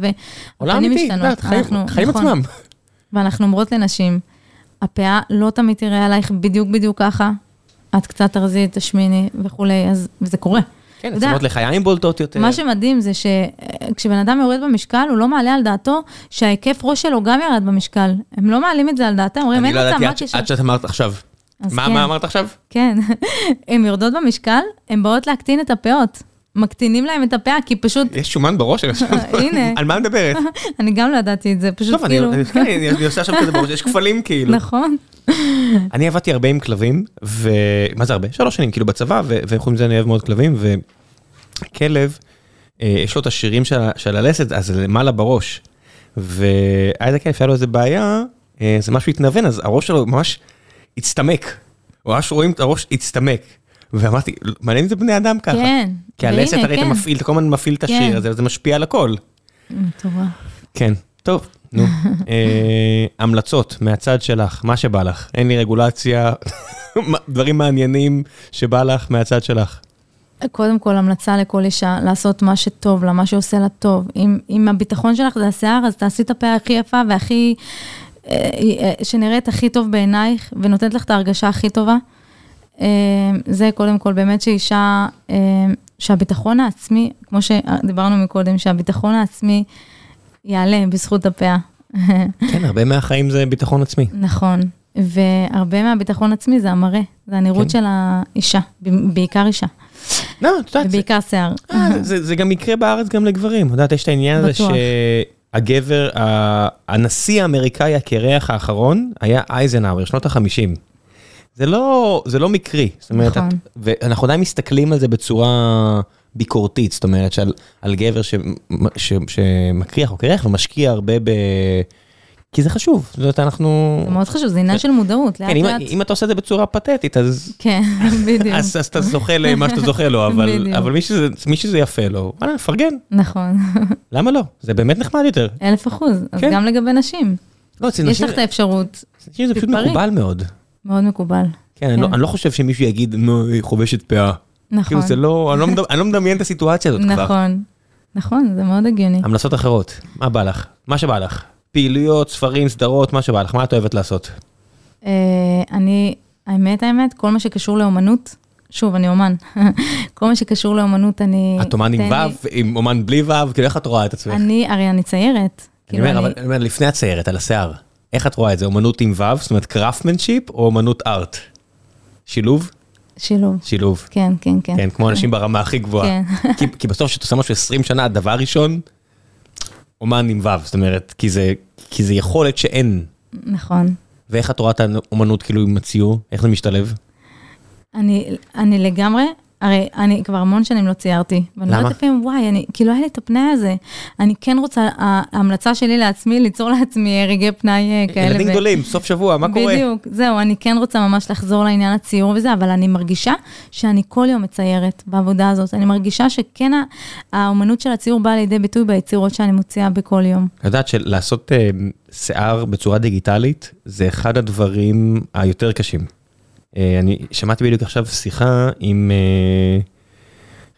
עולם והפנים חיים- אנחנו- חיים נכון. עצמם. ואנחנו אומרות לנשים, הפאה לא תמיד תראה עלייך בדיוק בדיוק ככה, את קצת תרזי, תשמיני וכולי, אז, וזה קורה. כן, יודע, עצמות לחיים בולטות יותר. מה שמדהים זה שכשבן אדם יורד במשקל, הוא לא מעלה על דעתו שההיקף ראש שלו גם ירד במשקל. הם לא מעלים את זה על דעתם, אומרים, אין לא מצב, ידעתי מה הקשר? עד שאת אמרת עכשיו. מה כן. מה אמרת עכשיו? כן, הן יורדות במשקל, הן באות להקטין את הפאות. מקטינים להם את הפאה, כי פשוט, יש שומן בראש? הנה. על מה מדברת? אני גם לא ידעתי את זה, פשוט טוב, כאילו, אני- כן, אני עושה עכשיו כזה בראש, יש כפלים כאילו. נכון, אני עבדתי הרבה עם כלבים, ומה זה הרבה? שלוש שנים כאילו בצבא, ו- וחוץ מזה אני אוהב מאוד כלבים, וכלב, אה, יש לו את השירים של הלסת, אז למעלה בראש. והיה איזה כלב, היה לו איזה בעיה, אה, זה משהו התנוון, אז הראש שלו ממש הצטמק. ממש רואים את הראש הצטמק. ואמרתי, מעניין אם זה בני אדם ככה. כן. כי הלסת והנה, הרי אתה כן. מפעיל, אתה כל הזמן מפעיל את השיר כן. הזה, וזה משפיע על הכל. מטורף. כן, טוב, נו. אה, המלצות מהצד שלך, מה שבא לך. אין לי רגולציה, דברים מעניינים שבא לך מהצד שלך. קודם כל, המלצה לכל אישה, לעשות מה שטוב לה, מה שעושה לה טוב. אם, אם הביטחון שלך זה השיער, אז תעשי את הפה הכי יפה והכי, אה, אה, שנראית הכי טוב בעינייך, ונותנת לך את ההרגשה הכי טובה. אה, זה קודם כל, באמת שאישה, אה, שהביטחון העצמי, כמו שדיברנו מקודם, שהביטחון העצמי יעלה בזכות הפאה. כן, הרבה מהחיים זה ביטחון עצמי. נכון, והרבה מהביטחון עצמי זה המראה, זה הנראות כן. של האישה, בעיקר אישה, לא, את יודעת, זה- ובעיקר שיער. אה, זה- זה גם יקרה בארץ גם לגברים. את יודעת, יש את העניין הזה. שהגבר, הנשיא האמריקאי הקרח האחרון היה אייזנהאואר, שנות ה-50. זה לא, זה לא מקרי. זאת אומרת, נכון. את, ואנחנו עדיין מסתכלים על זה בצורה ביקורתית, זאת אומרת שעל על גבר ש, ש, שמקריח או קרח ומשקיע הרבה ב... כי זה חשוב, זאת אומרת, אנחנו... זה מאוד חשוב, זה עניין של מודעות, לאט כן, אם, לאט. אם אתה עושה את זה בצורה פתטית, אז, כן, בדיוק. אז, אז אתה זוכה למה שאתה זוכה לו, אבל, מי, שזה, מי שזה יפה לו, וואלה, נפרגן, נכון, למה לא? זה באמת נחמד יותר. אלף אחוז. אז כן. גם לגבי נשים, לא, אצל יש נשים לך את האפשרות, נשים זה פשוט. מקובל מאוד. מאוד מקובל. כן, אני לא- כן. אני לא חושב שמישהו יגיד, נו, היא חובשת פאה. נכון, כאילו זה לא, אני לא מדמ- אני לא מדמיין את הסיטואציה הזאת כבר. נכון, נכון, זה מאוד הגיוני. המלצות אחרות, מה בא לך? מה שבא לך. פעילויות, ספרים, סדרות, מה שבא לך, מה את אוהבת לעשות? אה, אני, האמת, האמת, כל מה שקשור לאומנות, שוב, אני אומן, כל מה שקשור לאומנות, אני... את אומן עם תן לי- ו', עם אומן בלי ו', כאילו איך את רואה את עצמך? אני, הרי אני ציירת. אני כאילו, אומר, אבל אני אומר, לפני הציירת, על השיער, איך את רואה את זה? אומנות עם ו', זאת אומרת craftsmanship או אומנות art? שילוב? שילוב. שילוב. כן, כן, כן. כן, כמו אנשים ברמה הכי גבוהה. כן. כי, כי בסוף כשאתה עושה משהו 20 שנה, דבר ראשון, אומן עם ו', זאת אומרת, כי זה, כי זה יכולת שאין. נכון. ואיך את רואה את האומנות כאילו עם הציור? איך זה משתלב? אני, אני לגמרי, הרי אני כבר המון שנים לא ציירתי. ואני למה? אומרת לפעמים, וואי, אני, כאילו היה לי את הפנאי הזה. אני כן רוצה, ההמלצה שלי לעצמי, ליצור לעצמי רגעי פנאי אה, כאלה. ילדים ו- גדולים, סוף שבוע, מה קורה? בדיוק, זהו, אני כן רוצה ממש לחזור לעניין הציור וזה, אבל אני מרגישה שאני כל יום מציירת בעבודה הזאת. אני מרגישה שכן האומנות של הציור באה לידי ביטוי ביצירות שאני מוציאה בכל יום. את יודעת שלעשות אה, שיער בצורה דיגיטלית זה אחד הדברים היותר קשים. אה, אני שמעתי בדיוק עכשיו שיחה עם אה,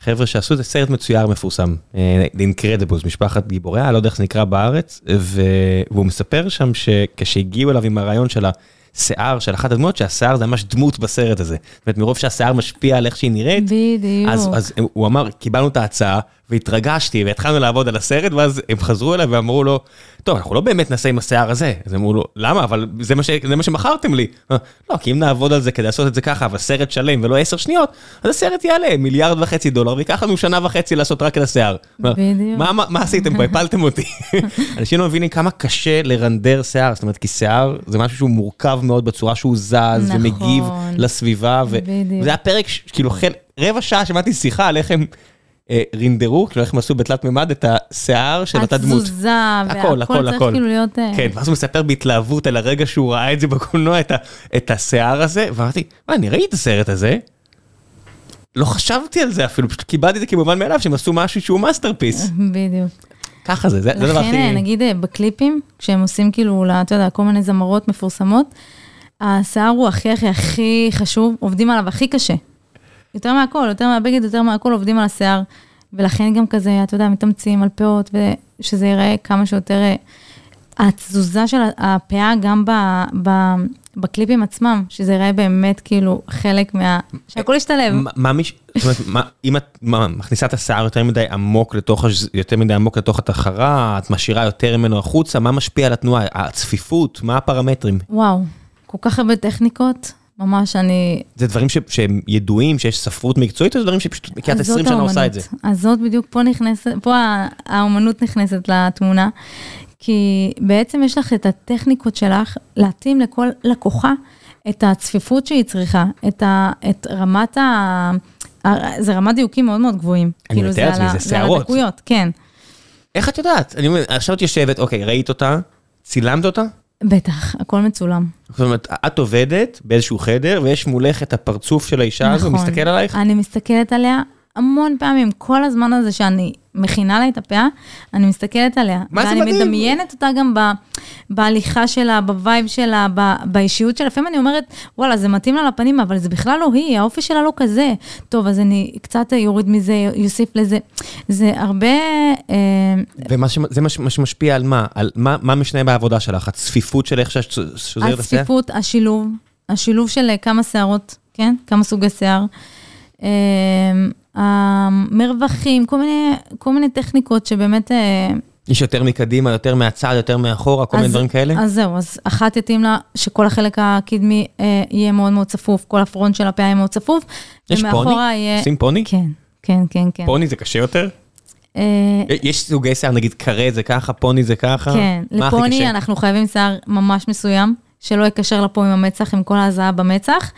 חבר'ה שעשו את זה סרט מצויר מפורסם, אה, The Incredibles, משפחת גיבורי העל, לא יודע איך זה נקרא בארץ. והוא מספר שם שכשהגיעו אליו עם הרעיון של השיער של אחת הדמויות, שהשיער זה ממש דמות בסרט הזה. זאת אומרת, מרוב שהשיער משפיע על איך שהיא נראית, בדיוק. אז, אז הוא אמר, קיבלנו את ההצעה והתרגשתי והתחלנו לעבוד על הסרט ואז הם חזרו אליי ואמרו לו, טוב, אנחנו לא באמת נעשה עם השיער הזה. אז אמרו לו, למה? אבל זה מה, ש... זה מה שמכרתם לי. אה, לא, כי אם נעבוד על זה כדי לעשות את זה ככה, אבל סרט שלם ולא עשר שניות, אז הסרט יעלה מיליארד וחצי דולר ויקח לנו שנה וחצי לעשות רק את השיער. בדיוק. מה, מה, מה עשיתם פה? הפלתם אותי. אנשים לא מבינים כמה קשה לרנדר שיער, זאת אומרת, כי שיער זה משהו שהוא מורכב מאוד בצורה שהוא זז נכון. ומגיב לסביבה. ו... בדיוק. וזה היה פרק, כאילו. רבע שעה שמעתי שיחה על איך הם אה, רינדרו, כאילו איך הם עשו בתלת מימד את השיער של אותה דמות. התזוזה, הכל, והכל הכל, צריך הכל. כאילו להיות... אה, כן, ואז הוא מספר בהתלהבות על הרגע שהוא ראה את זה בקולנוע, את, ה... את השיער הזה, ואמרתי, מה, אני ראיתי את הסרט הזה, לא חשבתי על זה אפילו, פשוט קיבלתי את זה כמובן מאליו, שהם עשו משהו שהוא masterpiece. בדיוק. ככה זה, זה הדבר לכן, אה, הכי... נגיד אה, בקליפים, כשהם עושים כאילו, לה- אתה יודע, כל מיני זמרות מפורסמות, השיער הוא הכי הכי הכי חשוב, עובדים עליו הכי קשה. יותר מהכל, יותר מהבגד, יותר מהכל עובדים על השיער. ולכן גם כזה, אתה יודע, מתאמצים על פאות, ושזה ייראה כמה שיותר... אה, התזוזה של הפאה גם ב, ב, בקליפים עצמם, שזה ייראה באמת כאילו חלק מה... שהכל ישתלב. מה- מה מיש... זאת אומרת, מה- אם את מה, מכניסה את השיער יותר מדי עמוק לתוך, יותר מדי עמוק לתוך התחרה, את משאירה יותר ממנו החוצה, מה משפיע על התנועה? הצפיפות, מה הפרמטרים? וואו, כל כך הרבה טכניקות, ממש אני... זה דברים ש- שהם ידועים, שיש ספרות מקצועית, או זה דברים שפשוט, כי את אז זאת 20 שנה עושה את. זה? אז זאת בדיוק, פה נכנסת, פה האומנות נכנסת לתמונה, כי בעצם יש לך את הטכניקות שלך להתאים לכל לקוחה את הצפיפות שהיא צריכה, את, ה, את רמת ה... זה רמת דיוקים מאוד מאוד גבוהים. אני כאילו, מתאר לעצמי, ה- זה על שערות. הדקויות, כן, איך את יודעת? אני אומר, עכשיו את יושבת, אוקיי, ראית אותה, צילמת אותה? בטח, הכל מצולם. זאת אומרת, את עובדת באיזשהו חדר, ויש מולך את הפרצוף של האישה הזו, נכון. מסתכל עלייך? אני מסתכלת עליה המון פעמים, כל הזמן הזה שאני מכינה לה את הפאה, אני מסתכלת עליה. מה זה ואני מדהים? מדמיינת אותה גם ב, בהליכה שלה, ב vibe שלה, ב, באישיות שלה. לפעמים אני אומרת, וואלה, זה מתאים לה לפנים, אבל זה בכלל לא היא, האופי שלה לא כזה. טוב, אז אני קצת יוריד מזה, יוסיף לזה. זה הרבה... אה, ומה ש- זה מה שמשפיע על מה? על מה מה משנה בעבודה שלך? הצפיפות של איך שאת שוזרת את השיער? הצפיפות, השילוב, השילוב של אה, כמה שערות, כן? כמה סוגי שיער. אה, המרווחים, כל מיני, כל מיני טכניקות שבאמת... אה, יש יותר מקדימה, יותר מהצד, יותר מאחורה, כל מיני אז- דברים כאלה? אז זהו, אז אחת יתאים לה שכל החלק הקדמי אה, יהיה מאוד מאוד צפוף, כל הפרונט של הפאה יהיה מאוד צפוף. יש פוני? יהיה... עושים פוני? כן, כן, כן, כן. פוני זה קשה יותר? אה, יש סוגי שיער, נגיד קרה זה ככה, פוני זה ככה? כן, לפוני? אנחנו חייבים שיער ממש מסוים, שלא יקשר לפה עם המצח, עם כל ההזעה במצח,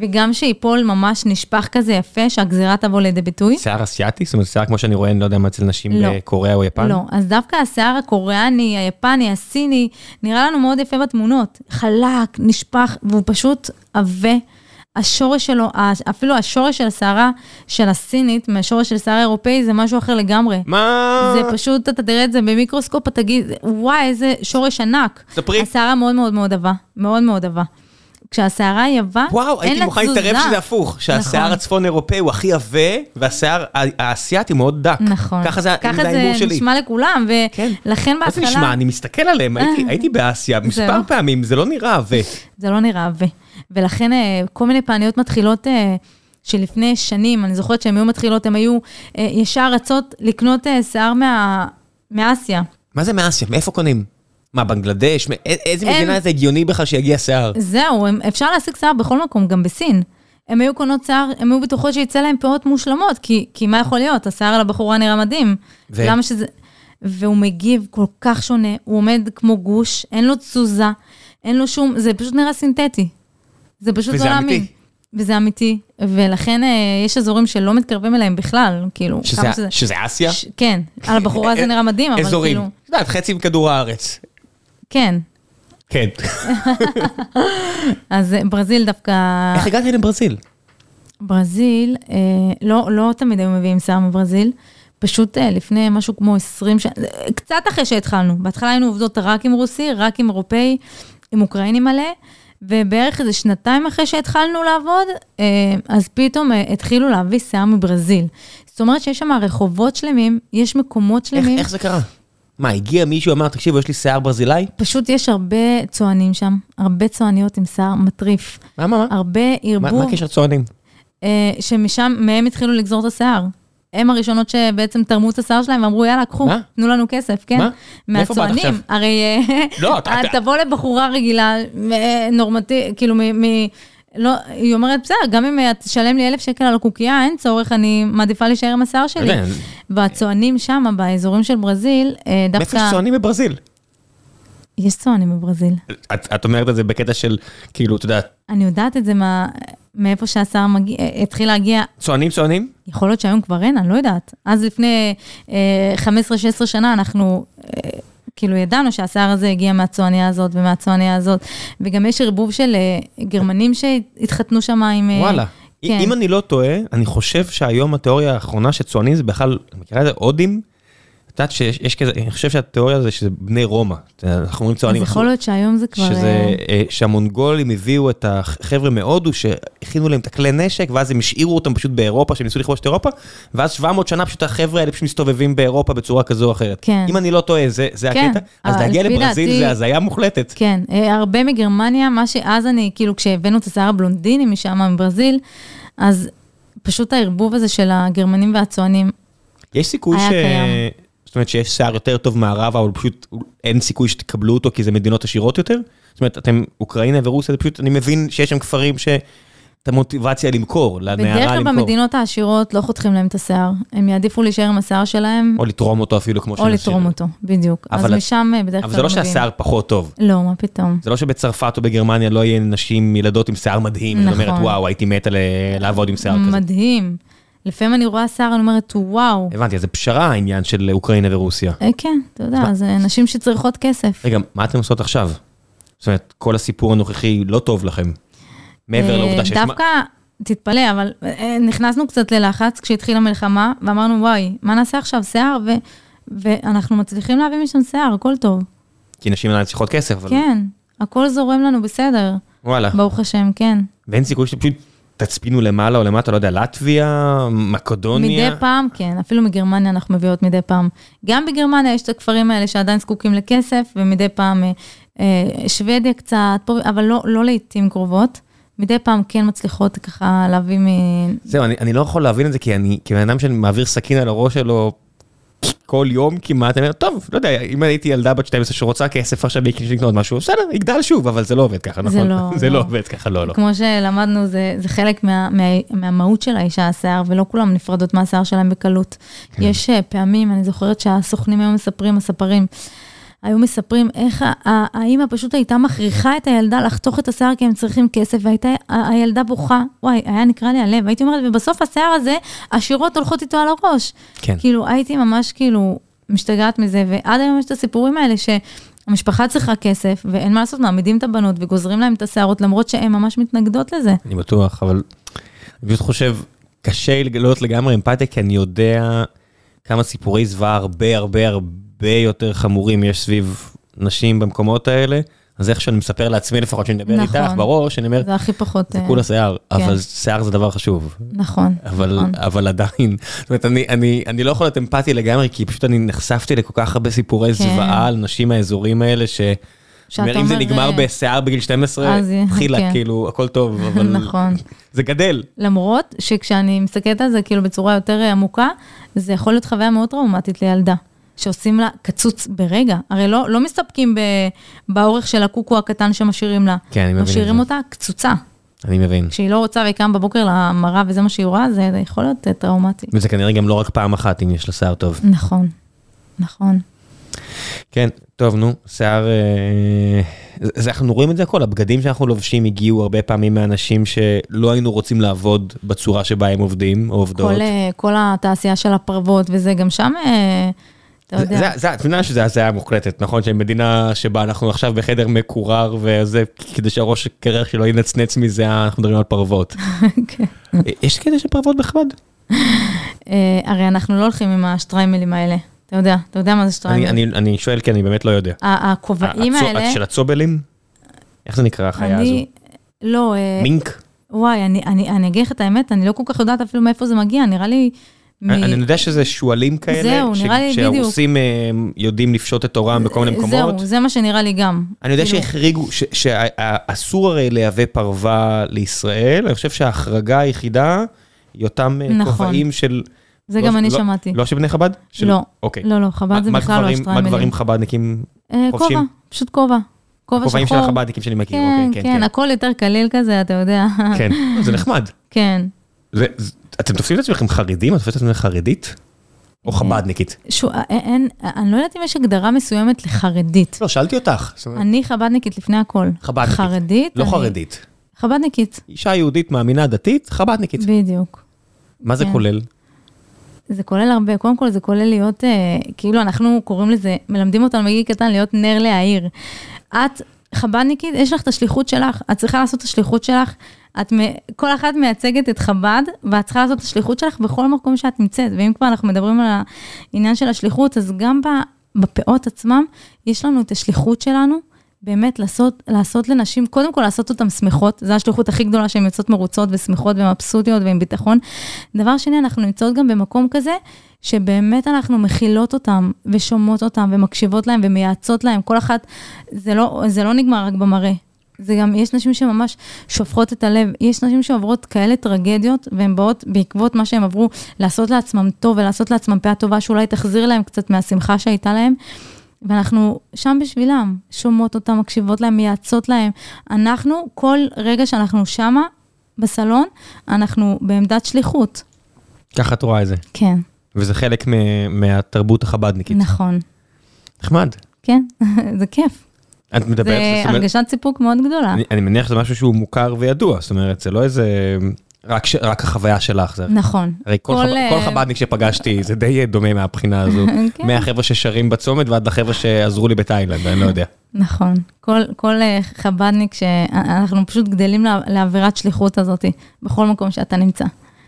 וגם שיפול ממש נשפך כזה יפה, שהגזירה תבוא לידי ביטוי. שיער אסיאתי? זאת אומרת, שיער כמו שאני רואה, אני לא יודע מה אצל נשים לא. בקוריאה או יפן? לא, אז דווקא השיער הקוריאני, היפני, הסיני, נראה לנו מאוד יפה בתמונות. חלק, נשפך, והוא פשוט עבה. השורש שלו, אפילו השורש של השערה של הסינית, מהשורש של שערה אירופאי, זה משהו אחר לגמרי. מה? זה פשוט, אתה תראה את זה במיקרוסקופ, אתה תגיד, וואי, איזה שורש ענק. ספרי. השערה מאוד מאוד מאוד עבה, מאוד מאוד עבה. כשהשערה היא עבה, וואו, אין הייתי לה מוכן תזוזה. להתערב שזה הפוך, שהשיער נכון. הצפון אירופאי הוא הכי עבה, והשיער האסייתי מאוד דק. נכון. ככה זה ככה זה ההימור זה שלי. נשמע לכולם, כן. ולכן מה זה בהתחלה... נשמע? אני מסתכל עליהם, הייתי- הייתי באסיה מספר. פעמים, זה לא נראה עבה. זה לא נראה עבה. ולכן אה, כל מיני פעניות מתחילות אה, שלפני שנים, אני זוכרת שהן היו מתחילות, הן היו אה, ישר רצות לקנות אה, שיער מה- מאסיה. מה זה מאסיה? מאיפה קונים? מה, בנגלדש? מא- איזה אין. מדינה זה הגיוני בכלל שיגיע שיער? זהו, הם, אפשר להשיג שיער בכל מקום, גם בסין. הם היו קונות שיער, הם היו בטוחות שיצא להם פאות מושלמות, כי, כי מה יכול להיות? השיער על הבחורה נראה מדהים. ו? למה שזה... והוא מגיב כל כך שונה, הוא עומד כמו גוש, אין לו תזוזה, אין לו שום, זה פשוט נראה סינתטי. זה פשוט לא להאמין. אמיתי. וזה אמיתי, ולכן אה, יש אזורים שלא מתקרבים אליהם בכלל, כאילו, שזה- כמה שזה... שזה אסיה? ש- כן, על הבחורה זה נראה מדהים, אבל אזורים. כאילו, את יודעת, חצי מכדור הארץ. כן. כן. אז אה, ברזיל דווקא... איך הגעתי לברזיל? ברזיל, אה, לא, לא תמיד היו מביאים שיער מברזיל, פשוט אה, לפני משהו כמו 20 שנה, אה, קצת אחרי שהתחלנו. בהתחלה היינו עובדות רק עם רוסי, רק עם אירופאי, עם אוקראיני מלא, ובערך איזה שנתיים אחרי שהתחלנו לעבוד, אה, אז פתאום אה, התחילו להביא שיער מברזיל. זאת אומרת שיש שם רחובות שלמים, יש מקומות איך שלמים, איך זה קרה? מה, הגיע מישהו, אמר, תקשיבו, יש לי שיער ברזילאי? פשוט יש הרבה צוענים שם, הרבה צועניות עם שיער מטריף, מה, מה, מה? הרבה מה ערבוב. מה הקשר צוענים? אה, שמשם, מהם התחילו לגזור את השיער. הם הראשונות שבעצם תרמו את השיער שלהם ואמרו, יאללה, קחו, מה? תנו לנו כסף, כן. מה? מהצוענים. הרי אה, לא, אתה- תבוא לבחורה רגילה, נורמטיבית, כאילו, מ... לא, היא אומרת, בסדר, גם אם אה, תשלם לי אלף שקל על הקוקייה, אין צורך, אני מעדיפה להישאר עם השיער שלי. והצוענים שם, באזורים של ברזיל, אה, מאיפה דווקא... יש צוענים בברזיל? יש צוענים בברזיל. את את אומרת את זה בקטע של, כאילו, אתה יודע, אני יודעת את זה מה- מאיפה שהשיער מגיע, אה, התחיל להגיע, צוענים צוענים? יכול להיות שהיום כבר אין, אני לא יודעת. אז לפני אה, 15-16 שנה אנחנו אה, כאילו ידענו שהשיער הזה הגיע מהצועניה הזאת ומהצועניה הזאת, וגם יש ערבוב של אה, גרמנים שהתחתנו שם עם... אה, וואלה. כן. אם אני לא טועה, אני חושב שהיום התיאוריה האחרונה שצוענים זה בכלל, את מכירה את זה? הודים? את יודעת שיש יש כזה, אני חושב שהתיאוריה זה שזה בני רומא. אנחנו אומרים אז צוענים. יכול להיות שהיום זה כבר... שזה, אה, אה, שהמונגולים הביאו את החבר'ה מהודו, שהכינו להם את הכלי נשק, ואז הם השאירו אותם פשוט באירופה, שהם ניסו לכבוש את אירופה, ואז 700 שנה פשוט החבר'ה האלה פשוט מסתובבים באירופה בצורה כזו או אחרת. כן. אם אני לא טועה, זה, זה כן, הקטע. אז אבל להגיע לברזיל דעתי- זה הזיה מוחלטת. כן, אה, הרבה מגרמניה, מה שאז אני, כאילו, כשהבאנו את השיער הבלונדיני משם, מברזיל, אז פשוט הערבוב הזה של הגרמנים והצוענים, יש סיכוי ש... קיים. זאת אומרת שיש שיער יותר טוב מערבה, אבל פשוט אין סיכוי שתקבלו אותו כי זה מדינות עשירות יותר? זאת אומרת, אתם, אוקראינה ורוסיה, זה פשוט, אני מבין שיש שם כפרים ש... את המוטיבציה למכור, לנערה בדרך כלל למכור. במדינות העשירות לא חותכים להם את השיער, הם יעדיפו להישאר עם השיער שלהם, או לתרום אותו אפילו כמו או שנשים. לתרום אותו, בדיוק. אז אבל- משם אה, בדרך אבל כלל זה לא מביאים. שהשיער פחות טוב. לא, מה פתאום. זה לא שבצרפת או בגרמניה לא יהיה נשים, ילדות עם שיער מדהים. זאת נכון. אומרת, וואו, הייתי מתה לעבוד עם שיער כזה. מדהים. לפעמים אני רואה שיער, אני אומרת, וואו. הבנתי, אז זה פשרה העניין של אוקראינה ורוסיה. אה, כן, אתה יודע, זה נשים שצריכות כסף. רגע, מה אתם עושות עכשיו? זאת אומרת, כל הסיפור הנוכחי לא טוב לכם. מעבר אה, לעובדה שיש... דווקא, תתפלא, אבל אה, נכנסנו קצת ללחץ כשהתחילה המלחמה, ואמרנו, וואי, מה נעשה עכשיו? שיער, ו... ואנחנו מצליחים להביא משם שיער, הכל טוב. כי נשים עדיין צריכות כסף, אבל... כן, הכל זורם לנו בסדר, וואלה. ברוך השם, כן. ואין סיכוי שפשוט תצפינו למעלה או למטה, לא יודע, לטביה, מקדוניה. מדי פעם, כן, אפילו מגרמניה אנחנו מביאות מדי פעם. גם בגרמניה יש את הכפרים האלה שעדיין זקוקים לכסף, ומדי פעם אה, אה, שוודיה קצת, אבל לא, לא לעיתים קרובות. מדי פעם כן מצליחות ככה להביא מ... זהו, אני, אני לא יכול להבין את זה, כי אני, כבן אדם שמעביר סכין על הראש שלו כל יום כמעט, אני אומר, טוב, לא יודע, אם הייתי ילדה בת 12 שרוצה כסף עכשיו בשביל לקנות משהו, בסדר, יגדל שוב, אבל זה לא עובד ככה, זה נכון? לא, זה לא לא. עובד ככה, לא, לא. כמו שלמדנו, זה, זה חלק מה, מה, מהמהות של האישה, השיער, ולא כולם נפרדות מהשיער שלהם בקלות. כן. יש אה, פעמים, אני זוכרת שהסוכנים היו מספרים, הספרים, היו מספרים איך האימא פשוט הייתה מכריחה את הילדה לחתוך את השיער כי הם צריכים כסף, והייתה ה- הילדה בוכה, וואי, היה נקרע לי הלב, הייתי אומרת, ובסוף השיער הזה, השירות הולכות איתו על הראש. כן. כאילו, הייתי ממש כאילו משתגעת מזה, ועד היום יש את הסיפורים האלה שהמשפחה צריכה כסף, ואין מה לעשות, מעמידים את הבנות וגוזרים להם את השערות, למרות שהן ממש מתנגדות לזה. אני בטוח, אבל אני פשוט חושב, קשה לגלות לגמרי אמפתיה, כי אני יודע כמה סיפורי זוועה הרבה הרבה הרבה יותר חמורים יש סביב נשים במקומות האלה. אז איך שאני מספר לעצמי לפחות, שאני מדבר נכון. איתך בראש, אני אומר, זה הכי פחות... זה אה, כולה שיער, כן. אבל שיער זה דבר חשוב. נכון. אבל, נכון. אבל עדיין, זאת אומרת, אני, אני, אני לא יכול להיות אמפתי לגמרי, כי פשוט אני נחשפתי לכל כך הרבה סיפורי כן. זוועה על נשים מהאזורים האלה, ש... שאתה אומר, אם זה נגמר אה, בשיער בגיל 12, אז התחילה, כן. כאילו, הכל טוב, אבל... נכון. זה גדל. למרות שכשאני מסתכלת על זה כאילו בצורה יותר אה, עמוקה, זה יכול להיות חוויה מאוד טראומטית לילדה, שעושים לה קצוץ ברגע. הרי לא, לא מסתפקים ב, באורך של הקוקו הקטן שמשאירים לה. כן, אני מבין משאירים. אותה קצוצה. אני מבין. כשהיא לא רוצה והיא קמה בבוקר למראה וזה מה שהיא רואה, זה זה יכול להיות טראומטי. וזה כנראה גם לא רק פעם אחת, אם יש לה שיער טוב. נכון, נכון. כן, טוב, נו, שיער... אה, זה, אנחנו רואים את זה הכל, הבגדים שאנחנו לובשים הגיעו הרבה פעמים מאנשים שלא היינו רוצים לעבוד בצורה שבה הם עובדים או עובדות. כל, אה, כל התעשייה של הפרוות וזה, גם שם, אה, זה- יודע. זה- את מבינה שזה הזיה מוחלטת, נכון? שמדינה שבה אנחנו עכשיו בחדר מקורר וזה, כדי שהראש קרח שלו ינצנץ מזה, אנחנו מדברים על פרוות. כן. יש כאלה שפרוות בכבד? אה, הרי אנחנו לא הולכים עם השטריימלים האלה. אתה יודע, אתה יודע מה זה שטריימל. אני שואל כי אני באמת לא יודע. הכובעים האלה, של הצובלים? איך זה נקרא החיה הזו? אני, לא, אה, מינק? וואי, אני אגיד לך את האמת, אני לא כל כך יודעת אפילו מאיפה זה מגיע, נראה לי... מ- אני יודע שזה שועלים כאלה, זהו, נראה לי בדיוק. שהרוסים אה, יודעים לפשוט את עורם בכל מיני מקומות. זהו, זה מה שנראה לי גם. אני יודע כאילו, שהחריגו, ש- שאסור הרי לייבא פרווה לישראל, אני חושב שההחרגה היחידה היא אותם אה, נכון. כובעים של... זה לא- גם אני לא- שמעתי. לא של בני חב"ד? של- לא. אוקיי. לא, לא, חב"ד זה בכלל לא גברים- מה. גברים חב"דניקים, אה, חובשים? כובע, פשוט כובע. כובע הכובעים של. החב"דניקים שאני מכיר, כן, אוקיי, כן, הכל יותר קליל כזה, אתה יודע. כן, זה נחמד. כן. זה- אתם תופסים את עצמכם חרדים? את תופסת את עצמכם חרדית? או אה, חב"דניקית? שו, אה, אין, אני לא יודעת אם יש הגדרה מסוימת לחרדית. לא, שאלתי אותך. אני חב"דניקית לפני הכל. חב"דניקית. חרדית? לא אני- חרדית. חב"דניקית, אישה יהודית מאמינה דתית, חב"דניקית. בדיוק. מה זה כן. כולל? זה כולל הרבה, קודם כל זה כולל להיות, אה, כאילו אנחנו קוראים לזה, מלמדים אותנו מגיל קטן להיות נר להעיר. את חב"דניקית, יש לך את השליחות שלך, את צריכה לעשות את השליחות שלך, את, כל אחת מייצגת את חב"ד, ואת צריכה לעשות את השליחות שלך בכל מקום שאת נמצאת, ואם כבר אנחנו מדברים על העניין של השליחות, אז גם בפאות עצמם, יש לנו את השליחות שלנו. באמת לעשות, לעשות לנשים, קודם כל לעשות אותן שמחות, זו השליחות הכי גדולה שהן יוצאות מרוצות ושמחות ומבסוטיות ועם ביטחון. דבר שני, אנחנו נמצאות גם במקום כזה, שבאמת אנחנו מכילות אותם ושומעות אותם ומקשיבות להם ומייעצות להם, כל אחת, זה לא, זה לא נגמר רק במראה. זה גם, יש נשים שממש שופכות את הלב, יש נשים שעוברות כאלה טרגדיות, והן באות בעקבות מה שהם עברו, לעשות לעצמם טוב ולעשות לעצמם פאה טובה, שאולי תחזיר להם קצת מהשמחה שהייתה להם. ואנחנו שם בשבילם, שומעות אותם, מקשיבות להם, מייעצות להם. אנחנו, כל רגע שאנחנו שמה, בסלון, אנחנו בעמדת שליחות. ככה את רואה את זה. כן, וזה חלק מ- מהתרבות החב"דניקית. נכון. נחמד. כן, זה כיף. את מדברת, זה הרגשת סיפוק מאוד גדולה. אני, אני מניח שזה משהו שהוא מוכר וידוע, זאת אומרת, זה לא איזה, רק, ש, רק החוויה שלך, זה, נכון. הרי כל, כל, חב, כל אה, חב"דניק שפגשתי, זה די דומה מהבחינה הזו, כן. מהחבר'ה ששרים בצומת ועד לחבר'ה שעזרו לי בתאילנד, אני לא יודע. נכון. כל, כל אה, חב"דניק שאנחנו פשוט גדלים לה- לאווירת שליחות הזאת, בכל מקום שאתה נמצא.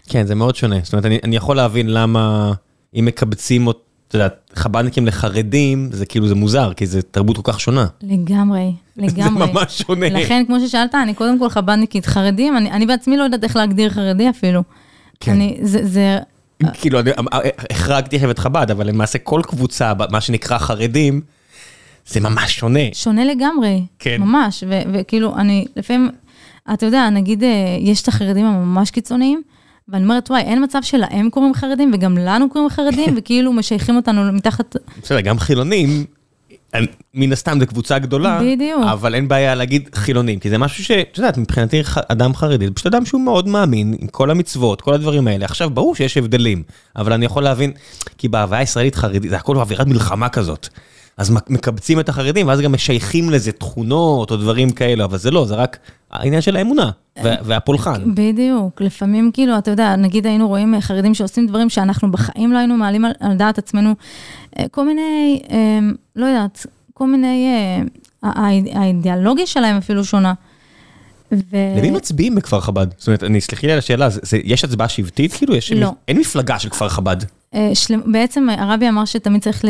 כן, זה מאוד שונה, זאת אומרת, אני, אני יכול להבין למה, אם מקבצים, אות- את יודעת, חב"דניקים לחרדים, זה כאילו, זה מוזר, כי זה תרבות כל כך שונה. לגמרי, לגמרי. זה ממש שונה. לכן, כמו ששאלת, אני קודם כל חב"דניקית חרדים, אני, אני בעצמי לא יודעת איך להגדיר חרדי אפילו. כן. אני, זה, זה, כאילו, אני החרגתי עכשיו את חב"ד, אבל למעשה כל קבוצה, מה שנקרא חרדים, זה ממש שונה. שונה לגמרי, כן. ממש, ו- וכאילו, אני לפעמים, אתה יודע, נגיד, אה, יש את החרדים הממש קיצוניים, ואני אומרת, וואי, אין מצב שלהם קוראים חרדים, וגם לנו קוראים חרדים, וכאילו משייכים אותנו מתחת, בסדר, גם חילונים, מן הסתם זו קבוצה גדולה, בדיוק. אבל אין בעיה להגיד חילונים, כי זה משהו שאת יודעת, מבחינתי אדם חרדי, זה פשוט אדם שהוא מאוד מאמין, עם כל המצוות, כל הדברים האלה. עכשיו, ברור שיש הבדלים, אבל אני יכול להבין, כי בהוויה הישראלית חרדית, זה הכל אווירת מלחמה כזאת. אז מק- מקבצים את החרדים, ואז גם משייכים לזה תכונות או דברים כאלה, אבל זה לא, זה רק העניין של האמונה והפולחן. בדיוק, לפעמים כאילו, אתה יודע, נגיד היינו רואים אה, חרדים שעושים דברים שאנחנו בחיים לא היינו מעלים על, על דעת עצמנו, אה, כל מיני, אה, לא יודעת, כל מיני, הא- האידיאולוגיה שלהם אפילו שונה. ו... למי מצביעים בכפר חב"ד? זאת אומרת, אני סלחי לי על השאלה, זה- זה- יש הצבעה שבטית כאילו? יש- לא. אין מפלגה של כפר חב"ד. של... בעצם הרבי אמר שתמיד צריך ל...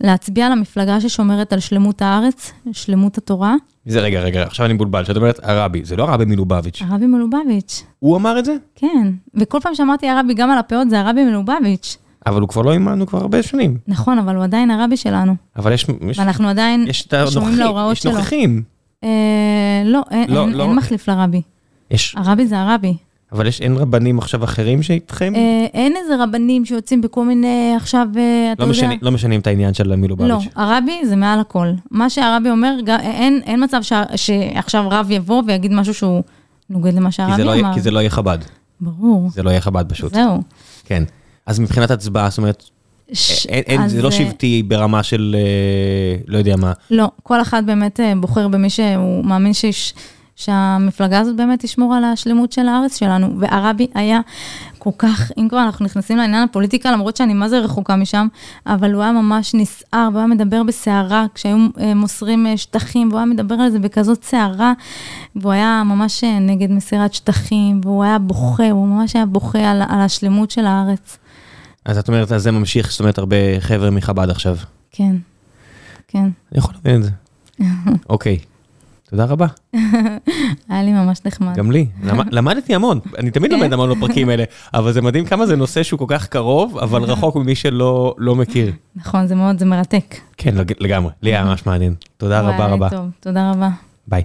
להצביע למפלגה ששומרת על שלמות הארץ, שלמות התורה. זה רגע, רגע, עכשיו אני מבולבל, שאת אומרת הרבי, זה לא הרבי מלובביץ'. הרבי מלובביץ'. הוא אמר את זה? כן, וכל פעם שאמרתי הרבי גם על הפאות זה הרבי מלובביץ'. אבל הוא כבר לא עימנו כבר הרבה שנים. נכון, אבל הוא עדיין הרבי שלנו. אבל יש... יש ואנחנו עדיין יש שומעים להוראות יש שלו. נוכחים. אה, לא, אין, לא, אין, לא. אין מחליף לרבי. יש, הרבי זה הרבי. אבל יש, אין רבנים עכשיו אחרים שאיתכם? אה, אין איזה רבנים שיוצאים בכל מיני עכשיו, אה, אתה לא, יודע. לא משנים את העניין של מלובביץ'. לא, הרבי זה מעל הכל. מה שהרבי אומר, גם- אין, אין מצב שה, שעכשיו רב יבוא ויגיד משהו שהוא נוגד למה שהרבי לא, אמר. כי זה לא יהיה חב"ד. ברור, זה לא יהיה חב"ד פשוט. זהו. כן. אז מבחינת הצבעה, זאת אומרת, ש- אין, אין, אז, זה לא אה, שבטי ברמה של אה, לא יודע מה. לא, כל אחד באמת אה, בוחר במי שהוא מאמין שיש, שהמפלגה הזאת באמת תשמור על השלמות של הארץ שלנו. והרבי היה כל כך, אם כבר אנחנו נכנסים לעניין הפוליטיקה, למרות שאני מה זה רחוקה משם, אבל הוא היה ממש נסער, והוא היה מדבר בסערה, כשהיו אה, מוסרים אה, שטחים, והוא היה מדבר על זה בכזאת סערה, והוא היה ממש אה, נגד מסירת שטחים, והוא היה בוכה, הוא ממש היה בוכה על, על השלמות של הארץ. אז את אומרת, אז זה ממשיך, זאת אומרת, הרבה חבר'ה מחב"ד עכשיו. כן, כן. אני יכול להבין את זה. אוקיי. תודה רבה. היה לי ממש נחמד. גם לי. למד- למדתי המון. אני תמיד. לומד המון בפרקים האלה, אבל זה מדהים כמה זה נושא שהוא כל כך קרוב, אבל רחוק ממי שלא לא מכיר. נכון, זה מאוד, זה מרתק. כן, לג- לגמרי. לי היה ממש מעניין. תודה רבה רבה. תודה רבה. ביי.